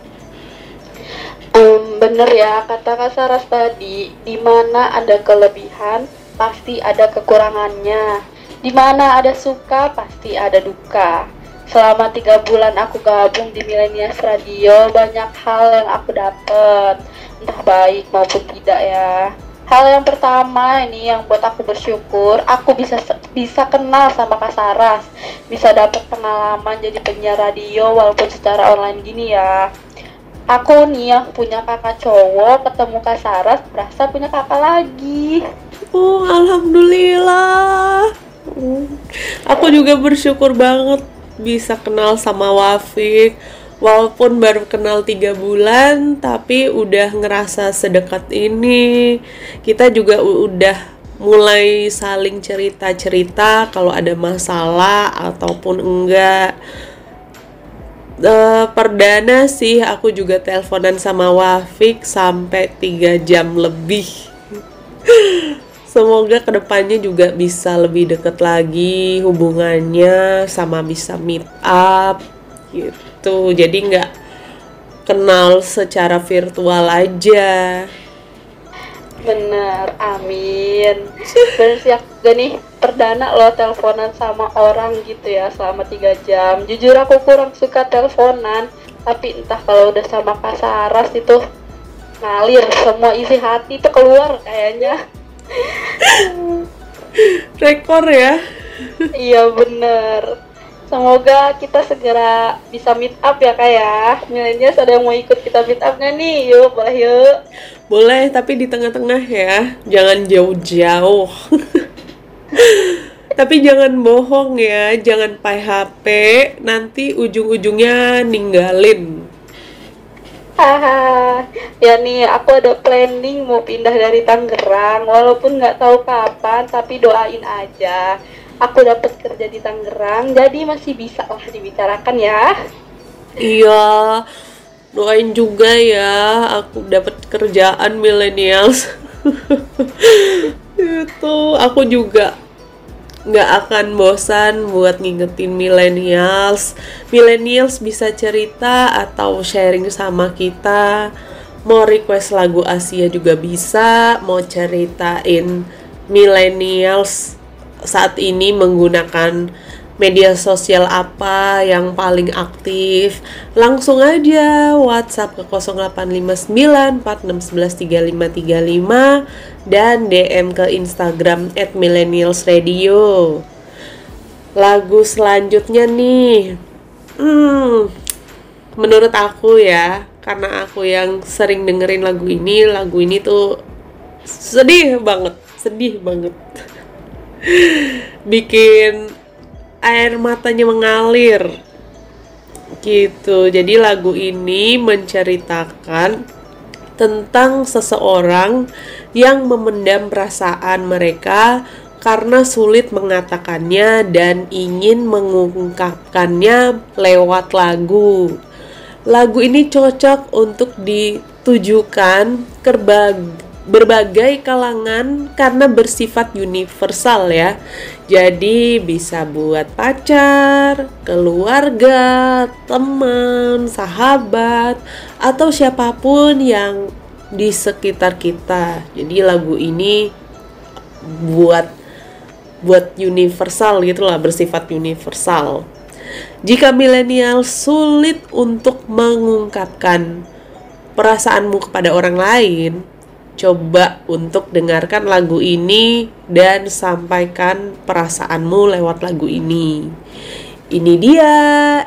Speaker 3: Bener ya kata Kak Saras tadi, di mana ada kelebihan pasti ada kekurangannya. Di mana ada suka pasti ada duka. Selama tiga bulan aku gabung di Millennials Radio, banyak hal yang aku dapat, entah baik maupun tidak ya. Hal yang pertama ini yang buat aku bersyukur, aku bisa bisa kenal sama Kak Saras, bisa dapat pengalaman jadi penyiar radio walaupun secara online gini ya. Aku nih yang punya kakak cowok ketemu Kak Saras berasa punya kakak lagi.
Speaker 4: Oh, alhamdulillah. Aku juga bersyukur banget bisa kenal sama Wafik. Walaupun baru kenal tiga bulan, tapi udah ngerasa sedekat ini. Kita juga udah mulai saling cerita-cerita kalau ada masalah ataupun enggak. Eh, perdana sih aku juga teleponan sama Wafik sampai 3 jam lebih. Semoga ke depannya juga bisa lebih deket lagi hubungannya sama bisa meet up gitu. Jadi nggak kenal secara virtual aja.
Speaker 3: Bener, amin. Aku juga nih perdana lo teleponan sama orang gitu ya selama 3 jam. Jujur aku kurang suka teleponan, tapi entah kalau udah sama Kak Saras itu ngalir semua isi hati itu keluar kayaknya.
Speaker 4: Rekor ya.
Speaker 3: iya bener. Semoga kita segera bisa meet up ya kak ya. Milenials ada yang mau ikut kita meet up nggak nih? Yuk, boleh yuk.
Speaker 4: Boleh, tapi di tengah-tengah ya. Jangan jauh-jauh. tapi jangan bohong ya, jangan pakai HP, nanti ujung-ujungnya ninggalin.
Speaker 3: Haha, ya nih aku ada planning mau pindah dari Tangerang, walaupun nggak tahu kapan, tapi doain aja. Aku dapat kerja di Tangerang, jadi masih bisa lah dibicarakan ya.
Speaker 4: Iya, doain juga ya aku dapat kerjaan millennials. Itu aku juga nggak akan bosan buat ngingetin millennials. Millennials bisa cerita atau sharing sama kita. Mau request lagu Asia juga bisa, mau ceritain millennials saat ini menggunakan media sosial apa yang paling aktif? Langsung aja WhatsApp ke 085946113535 dan DM ke Instagram @millennialsradio. Lagu selanjutnya nih hmm, menurut aku ya karena aku yang sering dengerin lagu ini lagu ini tuh sedih banget sedih banget bikin air matanya mengalir gitu jadi lagu ini menceritakan tentang seseorang yang memendam perasaan mereka karena sulit mengatakannya dan ingin mengungkapkannya lewat lagu. Lagu ini cocok untuk ditujukan ke berbagai kalangan karena bersifat universal ya. Jadi bisa buat pacar, keluarga, teman, sahabat, atau siapa pun yang di sekitar kita. Jadi lagu ini buat buat universal gitulah bersifat universal. Jika milenial sulit untuk mengungkapkan perasaanmu kepada orang lain, coba untuk dengarkan lagu ini dan sampaikan perasaanmu lewat lagu ini. Ini dia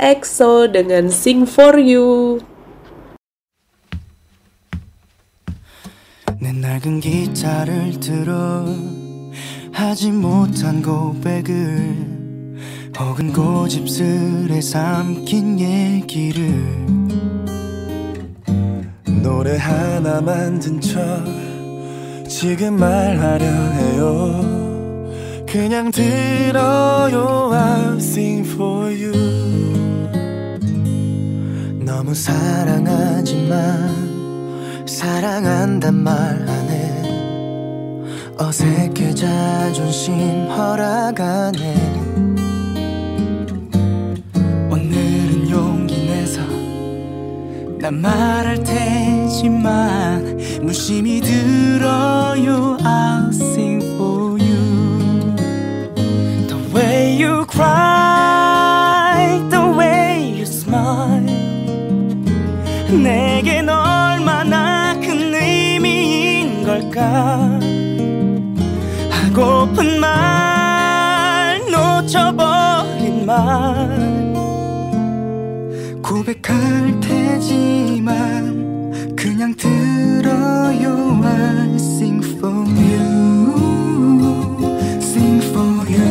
Speaker 4: EXO dengan Sing For You.
Speaker 7: 내 낡은 기타를 들어 하지 못한 고백을 혹은 고집스레 삼킨 얘기를 노래 하나 만든 척 지금 말하려 해요. 그냥 들어요 I'll sing for you. 너무 사랑하지만 사랑한단 말 안 해. 어색해 자존심 허락하네 난 말할 테지만 무심히 들어요 I'll sing for you The way you cry The way you smile 내겐 얼마나 큰 의미인 걸까 하고픈 말 놓쳐버린 말 고백할 테지만 그냥 들어요. I sing for you. Sing for you.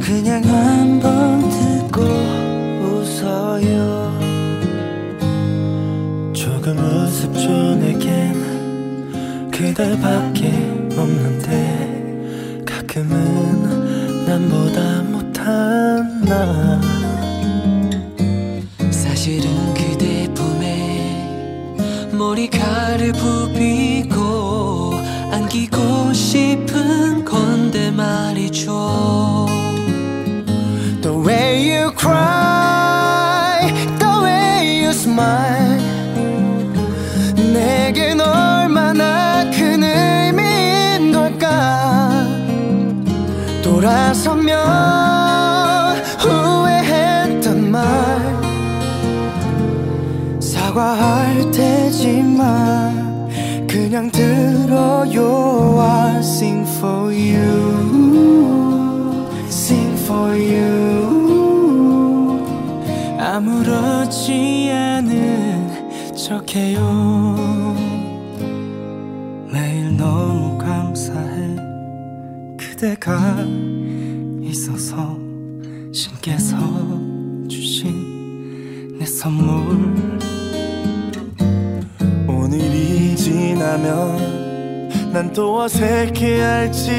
Speaker 7: 그냥 한번 듣고 웃어요. 조금 우습죠 내겐 그대밖에 없는데 가끔은 남보다 못한 나
Speaker 15: 사실은 그대 품에 머리카락을 부
Speaker 7: 들어요 I'll sing for you sing for you 아무렇지 않은 척해요 또 어색해할지도.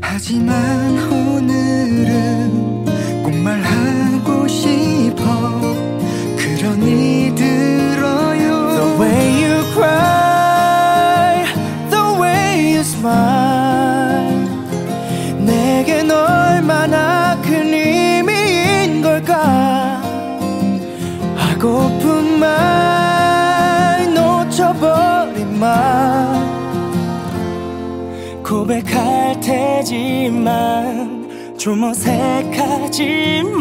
Speaker 7: 하지만 오늘은 꼭 말하고 싶어. 그러니 들어요 고백할 테지만 좀 어색하지만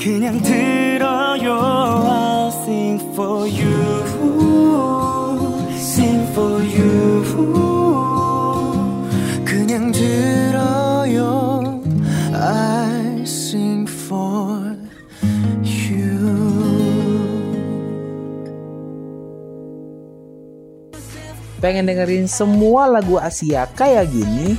Speaker 7: 그냥 들어요 I'll sing for you Sing for you 그냥 들
Speaker 6: Pengen dengerin semua lagu Asia kayak gini?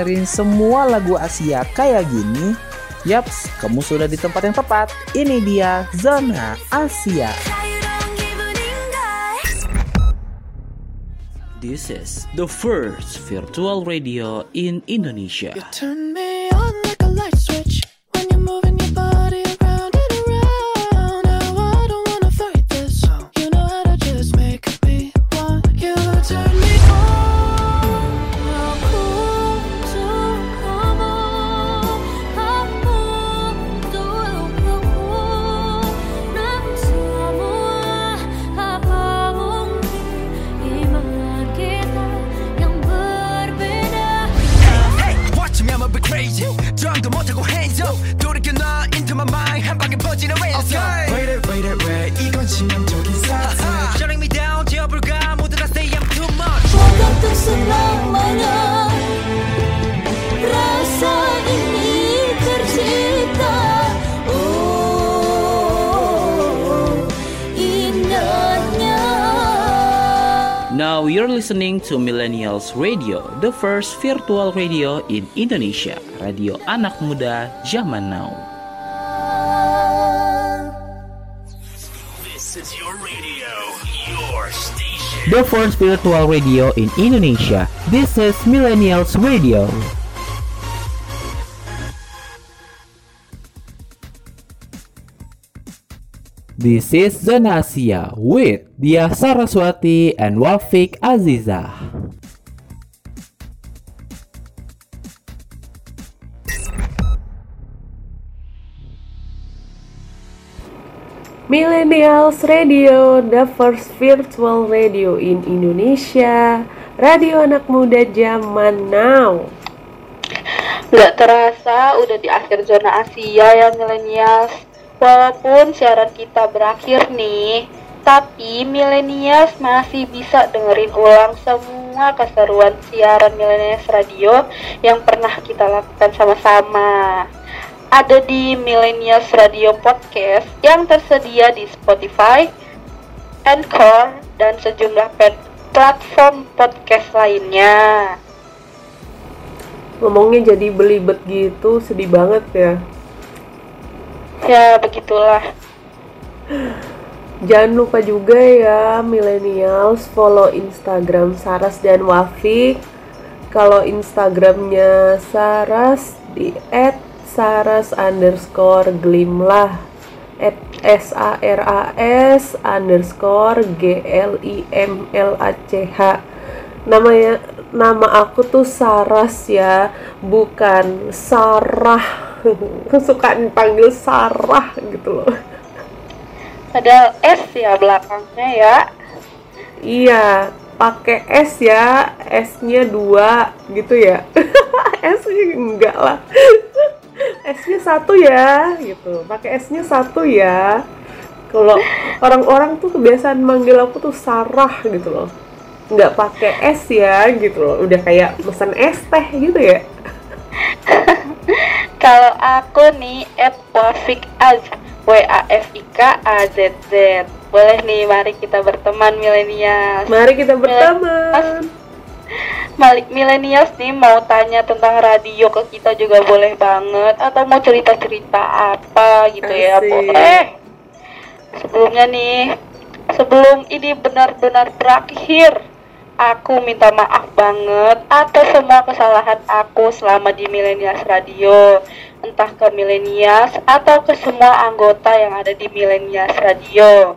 Speaker 6: Dengerin semua lagu Asia kayak gini? Yaps, kamu sudah di tempat yang tepat. Ini dia Zona Asia. This is the first virtual radio in Indonesia.
Speaker 16: Turn me you're
Speaker 6: listening to Millennials Radio, the first virtual radio in Indonesia. Radio anak muda zaman now.
Speaker 1: This is your radio, your station.
Speaker 6: The first virtual radio in Indonesia. This is Millennials Radio. This is Zona Asia with Dia Saraswati and Wafik Azizah.
Speaker 4: Millennials Radio, the first virtual radio in Indonesia. Radio anak muda zaman now.
Speaker 3: Nggak terasa udah di akhir zona Asia ya milenials. Walaupun siaran kita berakhir nih, tapi milenials masih bisa dengerin ulang semua keseruan siaran milenials radio yang pernah kita lakukan sama-sama. Ada di Millennials Radio Podcast yang tersedia di Spotify, Anchor, dan sejumlah platform podcast lainnya.
Speaker 4: Ngomongnya jadi belibet gitu, sedih banget ya.
Speaker 3: Ya, begitulah.
Speaker 4: Jangan lupa juga ya millennials follow Instagram Saras dan Wafik. Kalau Instagramnya Saras di @saras underscore glimlah at s a r a s underscore g l i m l a c h namanya nama aku tuh Saras ya bukan Sarah suka dipanggil Sarah gitu loh
Speaker 3: Ada S ya belakangnya ya.
Speaker 4: Iya, pakai S ya, S-nya dua gitu ya. S-nya enggak lah. S-nya satu ya, gitu. Pakai S-nya satu ya. Kalau orang-orang tuh kebiasaan manggil aku tuh Sarah gitu loh. Nggak pakai es ya gitu loh udah kayak pesan es teh gitu ya
Speaker 3: Kalau aku nih at Wafik Az W A F I K A Z Z. Boleh nih mari kita berteman milenial.
Speaker 4: mari kita berteman
Speaker 3: Malik milenials nih mau tanya tentang radio ke kita juga boleh banget atau mau cerita-cerita apa gitu ya
Speaker 4: Asik.
Speaker 3: boleh. Sebelumnya nih, sebelum ini benar-benar berakhir, aku minta maaf banget atas semua kesalahan aku selama di Milenials Radio. Entah ke Milenials atau ke semua anggota yang ada di Milenials Radio.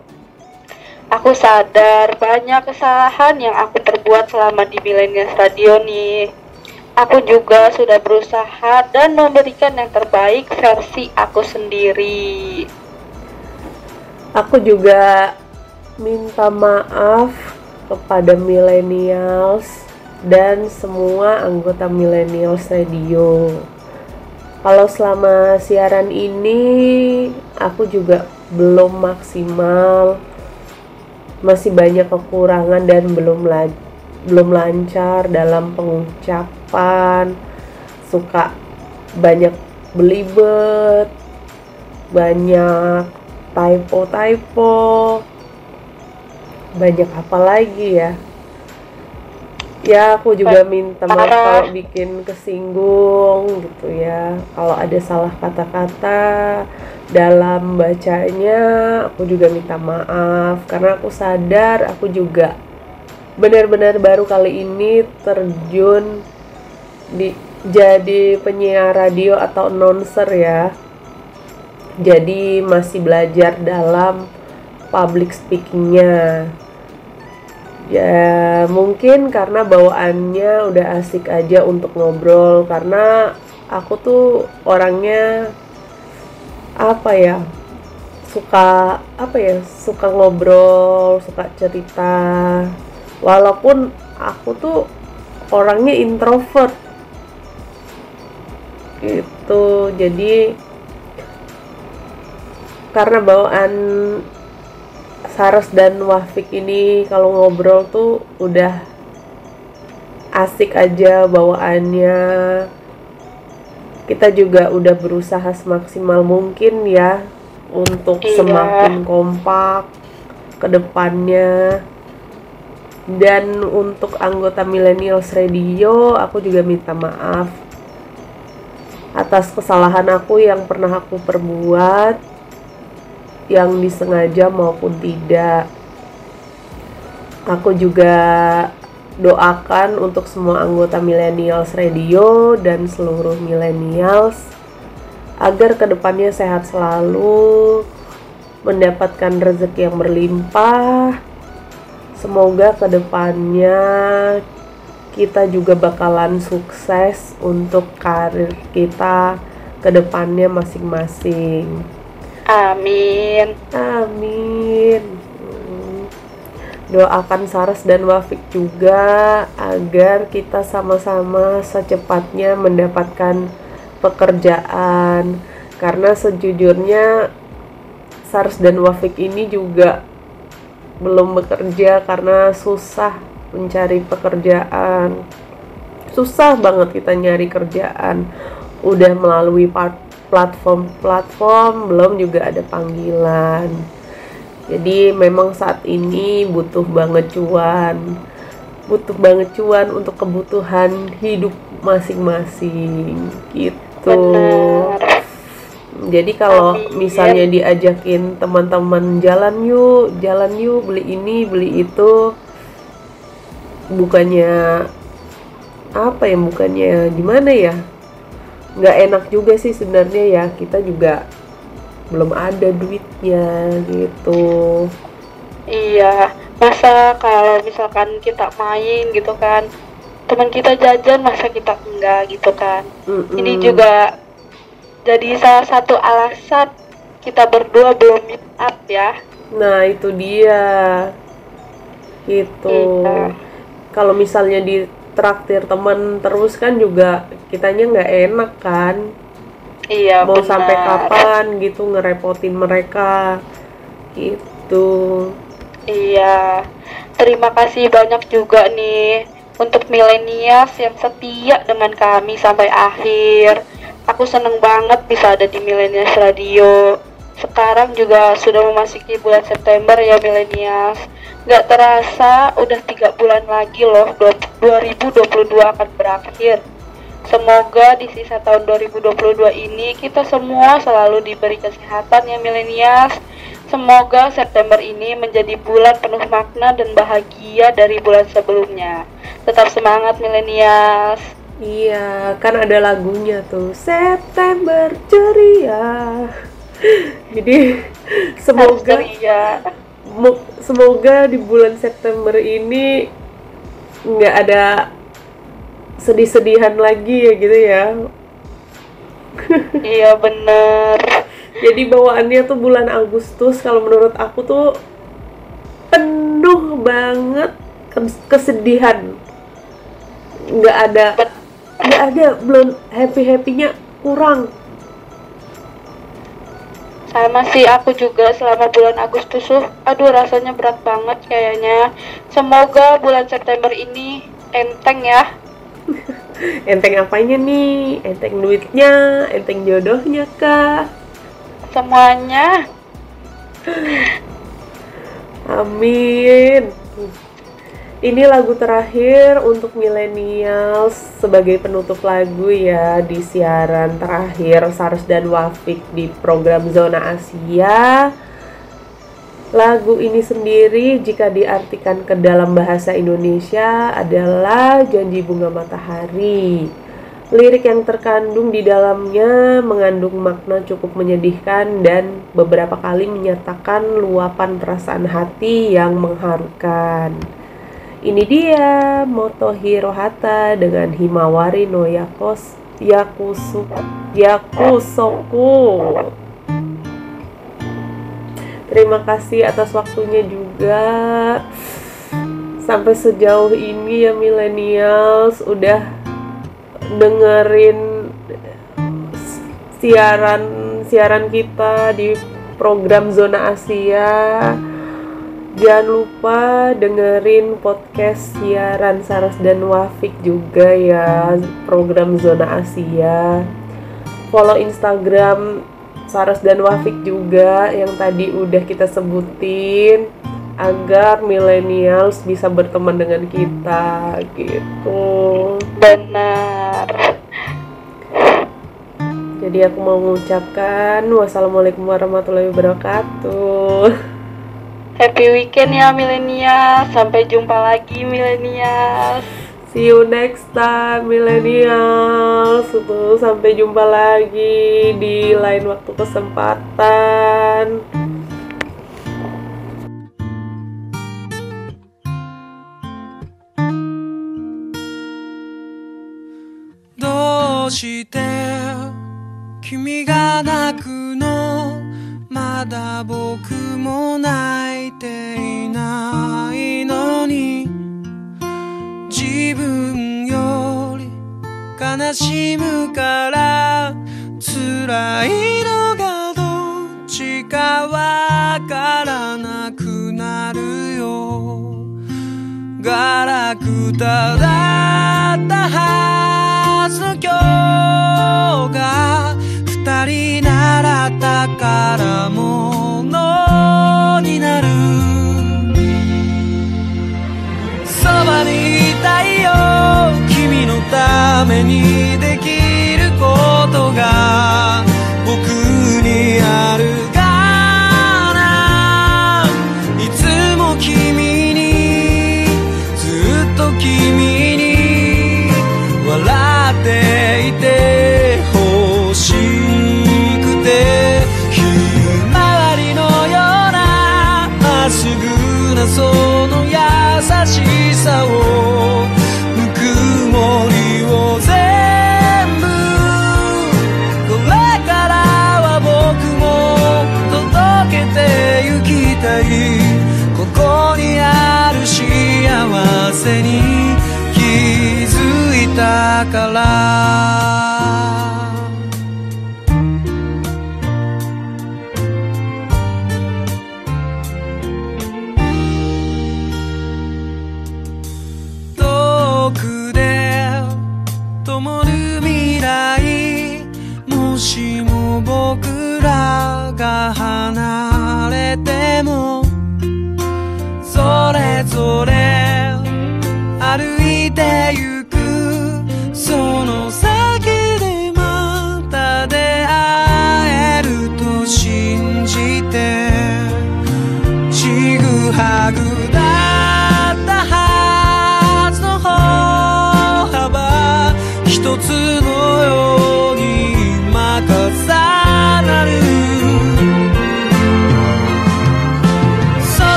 Speaker 3: Aku sadar banyak kesalahan yang aku perbuat selama di Millennials Radio nih. Aku juga sudah berusaha dan memberikan yang terbaik versi aku sendiri.
Speaker 4: aku juga minta maaf kepada millennials dan semua anggota millennials radio. Kalau selama siaran ini aku juga belum maksimal. Masih banyak kekurangan dan belum la- belum lancar dalam pengucapan. Suka banyak belibet banyak typo-typo banyak apa lagi ya? Ya aku juga minta maaf kalau bikin kesinggung gitu ya. Kalau ada salah kata-kata dalam bacanya aku juga minta maaf. Karena aku sadar aku juga benar-benar baru kali ini terjun di jadi penyiar radio atau announcer ya. Jadi masih belajar dalam public speakingnya ya mungkin karena bawaannya udah asik aja untuk ngobrol karena aku tuh orangnya apa ya suka apa ya suka ngobrol suka cerita. Walaupun aku tuh orangnya introvert. Gitu jadi karena bawaan Saras dan Wafik ini kalau ngobrol tuh udah asik aja bawaannya. Kita juga udah berusaha semaksimal mungkin ya untuk
Speaker 3: Iya.
Speaker 4: semakin kompak ke depannya. Dan untuk anggota Millennials Radio aku juga minta maaf atas kesalahan aku yang pernah aku perbuat yang disengaja maupun tidak. Aku juga doakan untuk semua anggota Millennials Radio dan seluruh Millennials agar ke depannya sehat selalu, mendapatkan rezeki yang berlimpah. Semoga ke depannya kita juga bakalan sukses untuk karir kita ke depannya masing-masing.
Speaker 3: Amin.
Speaker 4: Amin. Hmm. Doakan Saras dan Wafik juga agar kita sama-sama secepatnya mendapatkan pekerjaan. Karena sejujurnya Saras dan Wafik ini juga belum bekerja karena susah mencari pekerjaan. Susah banget kita nyari kerjaan. Udah melalui part platform-platform belum juga ada panggilan. Jadi memang saat ini butuh banget cuan. Butuh banget cuan untuk kebutuhan hidup masing-masing gitu. Jadi kalau misalnya diajakin teman-teman jalan yuk, jalan yuk beli ini, beli itu bukannya apa ya bukannya gimana ya nggak enak juga sih sebenarnya ya. Kita juga belum ada duitnya gitu.
Speaker 3: Iya, masa kalau misalkan kita main gitu kan, teman kita jajan masa kita enggak gitu kan. Ini juga jadi salah satu alasan kita berdua belum meet up ya.
Speaker 4: nah itu dia. Gitu. Kalau misalnya di traktir teman terus kan juga kitanya nggak enak kan
Speaker 3: Iya,
Speaker 4: mau
Speaker 3: benar.
Speaker 4: sampai kapan gitu ngerepotin mereka gitu
Speaker 3: Iya. terima kasih banyak juga nih untuk milenials yang setia dengan kami sampai akhir. Aku seneng banget bisa ada di Milenials Radio. Sekarang juga sudah memasuki bulan September ya milenials. Gak terasa udah tiga bulan lagi loh 2022 akan berakhir. Semoga di sisa tahun 2022 ini kita semua selalu diberi kesehatan ya milenials. Semoga September ini menjadi bulan penuh makna dan bahagia dari bulan sebelumnya. Tetap semangat milenials.
Speaker 4: Iya, kan ada lagunya tuh September ceria. Jadi semoga mo- semoga di bulan September ini nggak ada sedih-sedihan lagi ya gitu ya.
Speaker 3: iya bener.
Speaker 4: Jadi bawaannya tuh bulan Agustus kalau menurut aku tuh penuh banget kes- kesedihan. Nggak ada nggak ada belum happy happynya kurang.
Speaker 3: Sama sih aku juga selama bulan Agustus tuh, aduh rasanya berat banget kayaknya. Semoga bulan September ini enteng ya.
Speaker 4: Enteng apanya nih? Enteng duitnya, enteng jodohnya kah?
Speaker 3: Semuanya.
Speaker 4: Amin. Ini lagu terakhir untuk millennials sebagai penutup lagu ya di siaran terakhir Sars dan Wafik di program Zona Asia. Lagu ini sendiri jika diartikan ke dalam bahasa Indonesia adalah Janji Bunga Matahari. Lirik yang terkandung di dalamnya mengandung makna cukup menyedihkan dan beberapa kali menyatakan luapan perasaan hati yang mengharukan. Ini dia Motohiro Hata dengan Himawari no Yakos Yakusu Yakusoku. Terima kasih atas waktunya juga. Sampai sejauh ini ya millennials udah dengerin siaran siaran kita di program Zona Asia. Jangan lupa dengerin podcast siaran Saras dan Wafik juga ya program Zona Asia. Follow Instagram Saras dan Wafik juga yang tadi udah kita sebutin agar millennials bisa berteman dengan kita gitu.
Speaker 3: Benar.
Speaker 4: Jadi aku mau mengucapkan wassalamualaikum warahmatullahi wabarakatuh.
Speaker 3: Happy weekend ya milenial. Sampai jumpa lagi milenial.
Speaker 4: See you next time milenial. Sampai jumpa lagi di lain waktu kesempatan.
Speaker 6: どうして君が泣くのまだ僕も泣いていないのに。自分より悲しむから辛いのがどっちかわからなくなるよ。ガラクタだったはずの今日が二人なら宝物になる。そばにいたいよ。君のためにできることが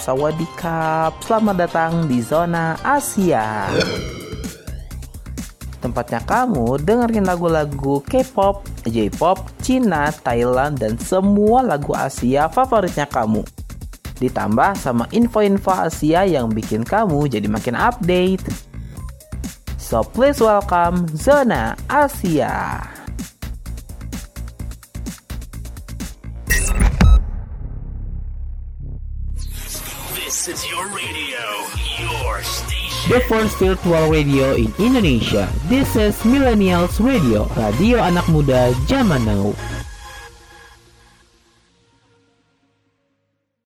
Speaker 2: Sawadikap, selamat datang di zona Asia. Tempatnya kamu dengerin lagu-lagu K-pop, J-pop, Cina, Thailand, dan semua lagu Asia favoritnya kamu. Ditambah sama info-info Asia yang bikin kamu jadi makin update. So please welcome Zona Asia. the first virtual radio in Indonesia. This is Millennials Radio, radio anak muda zaman now.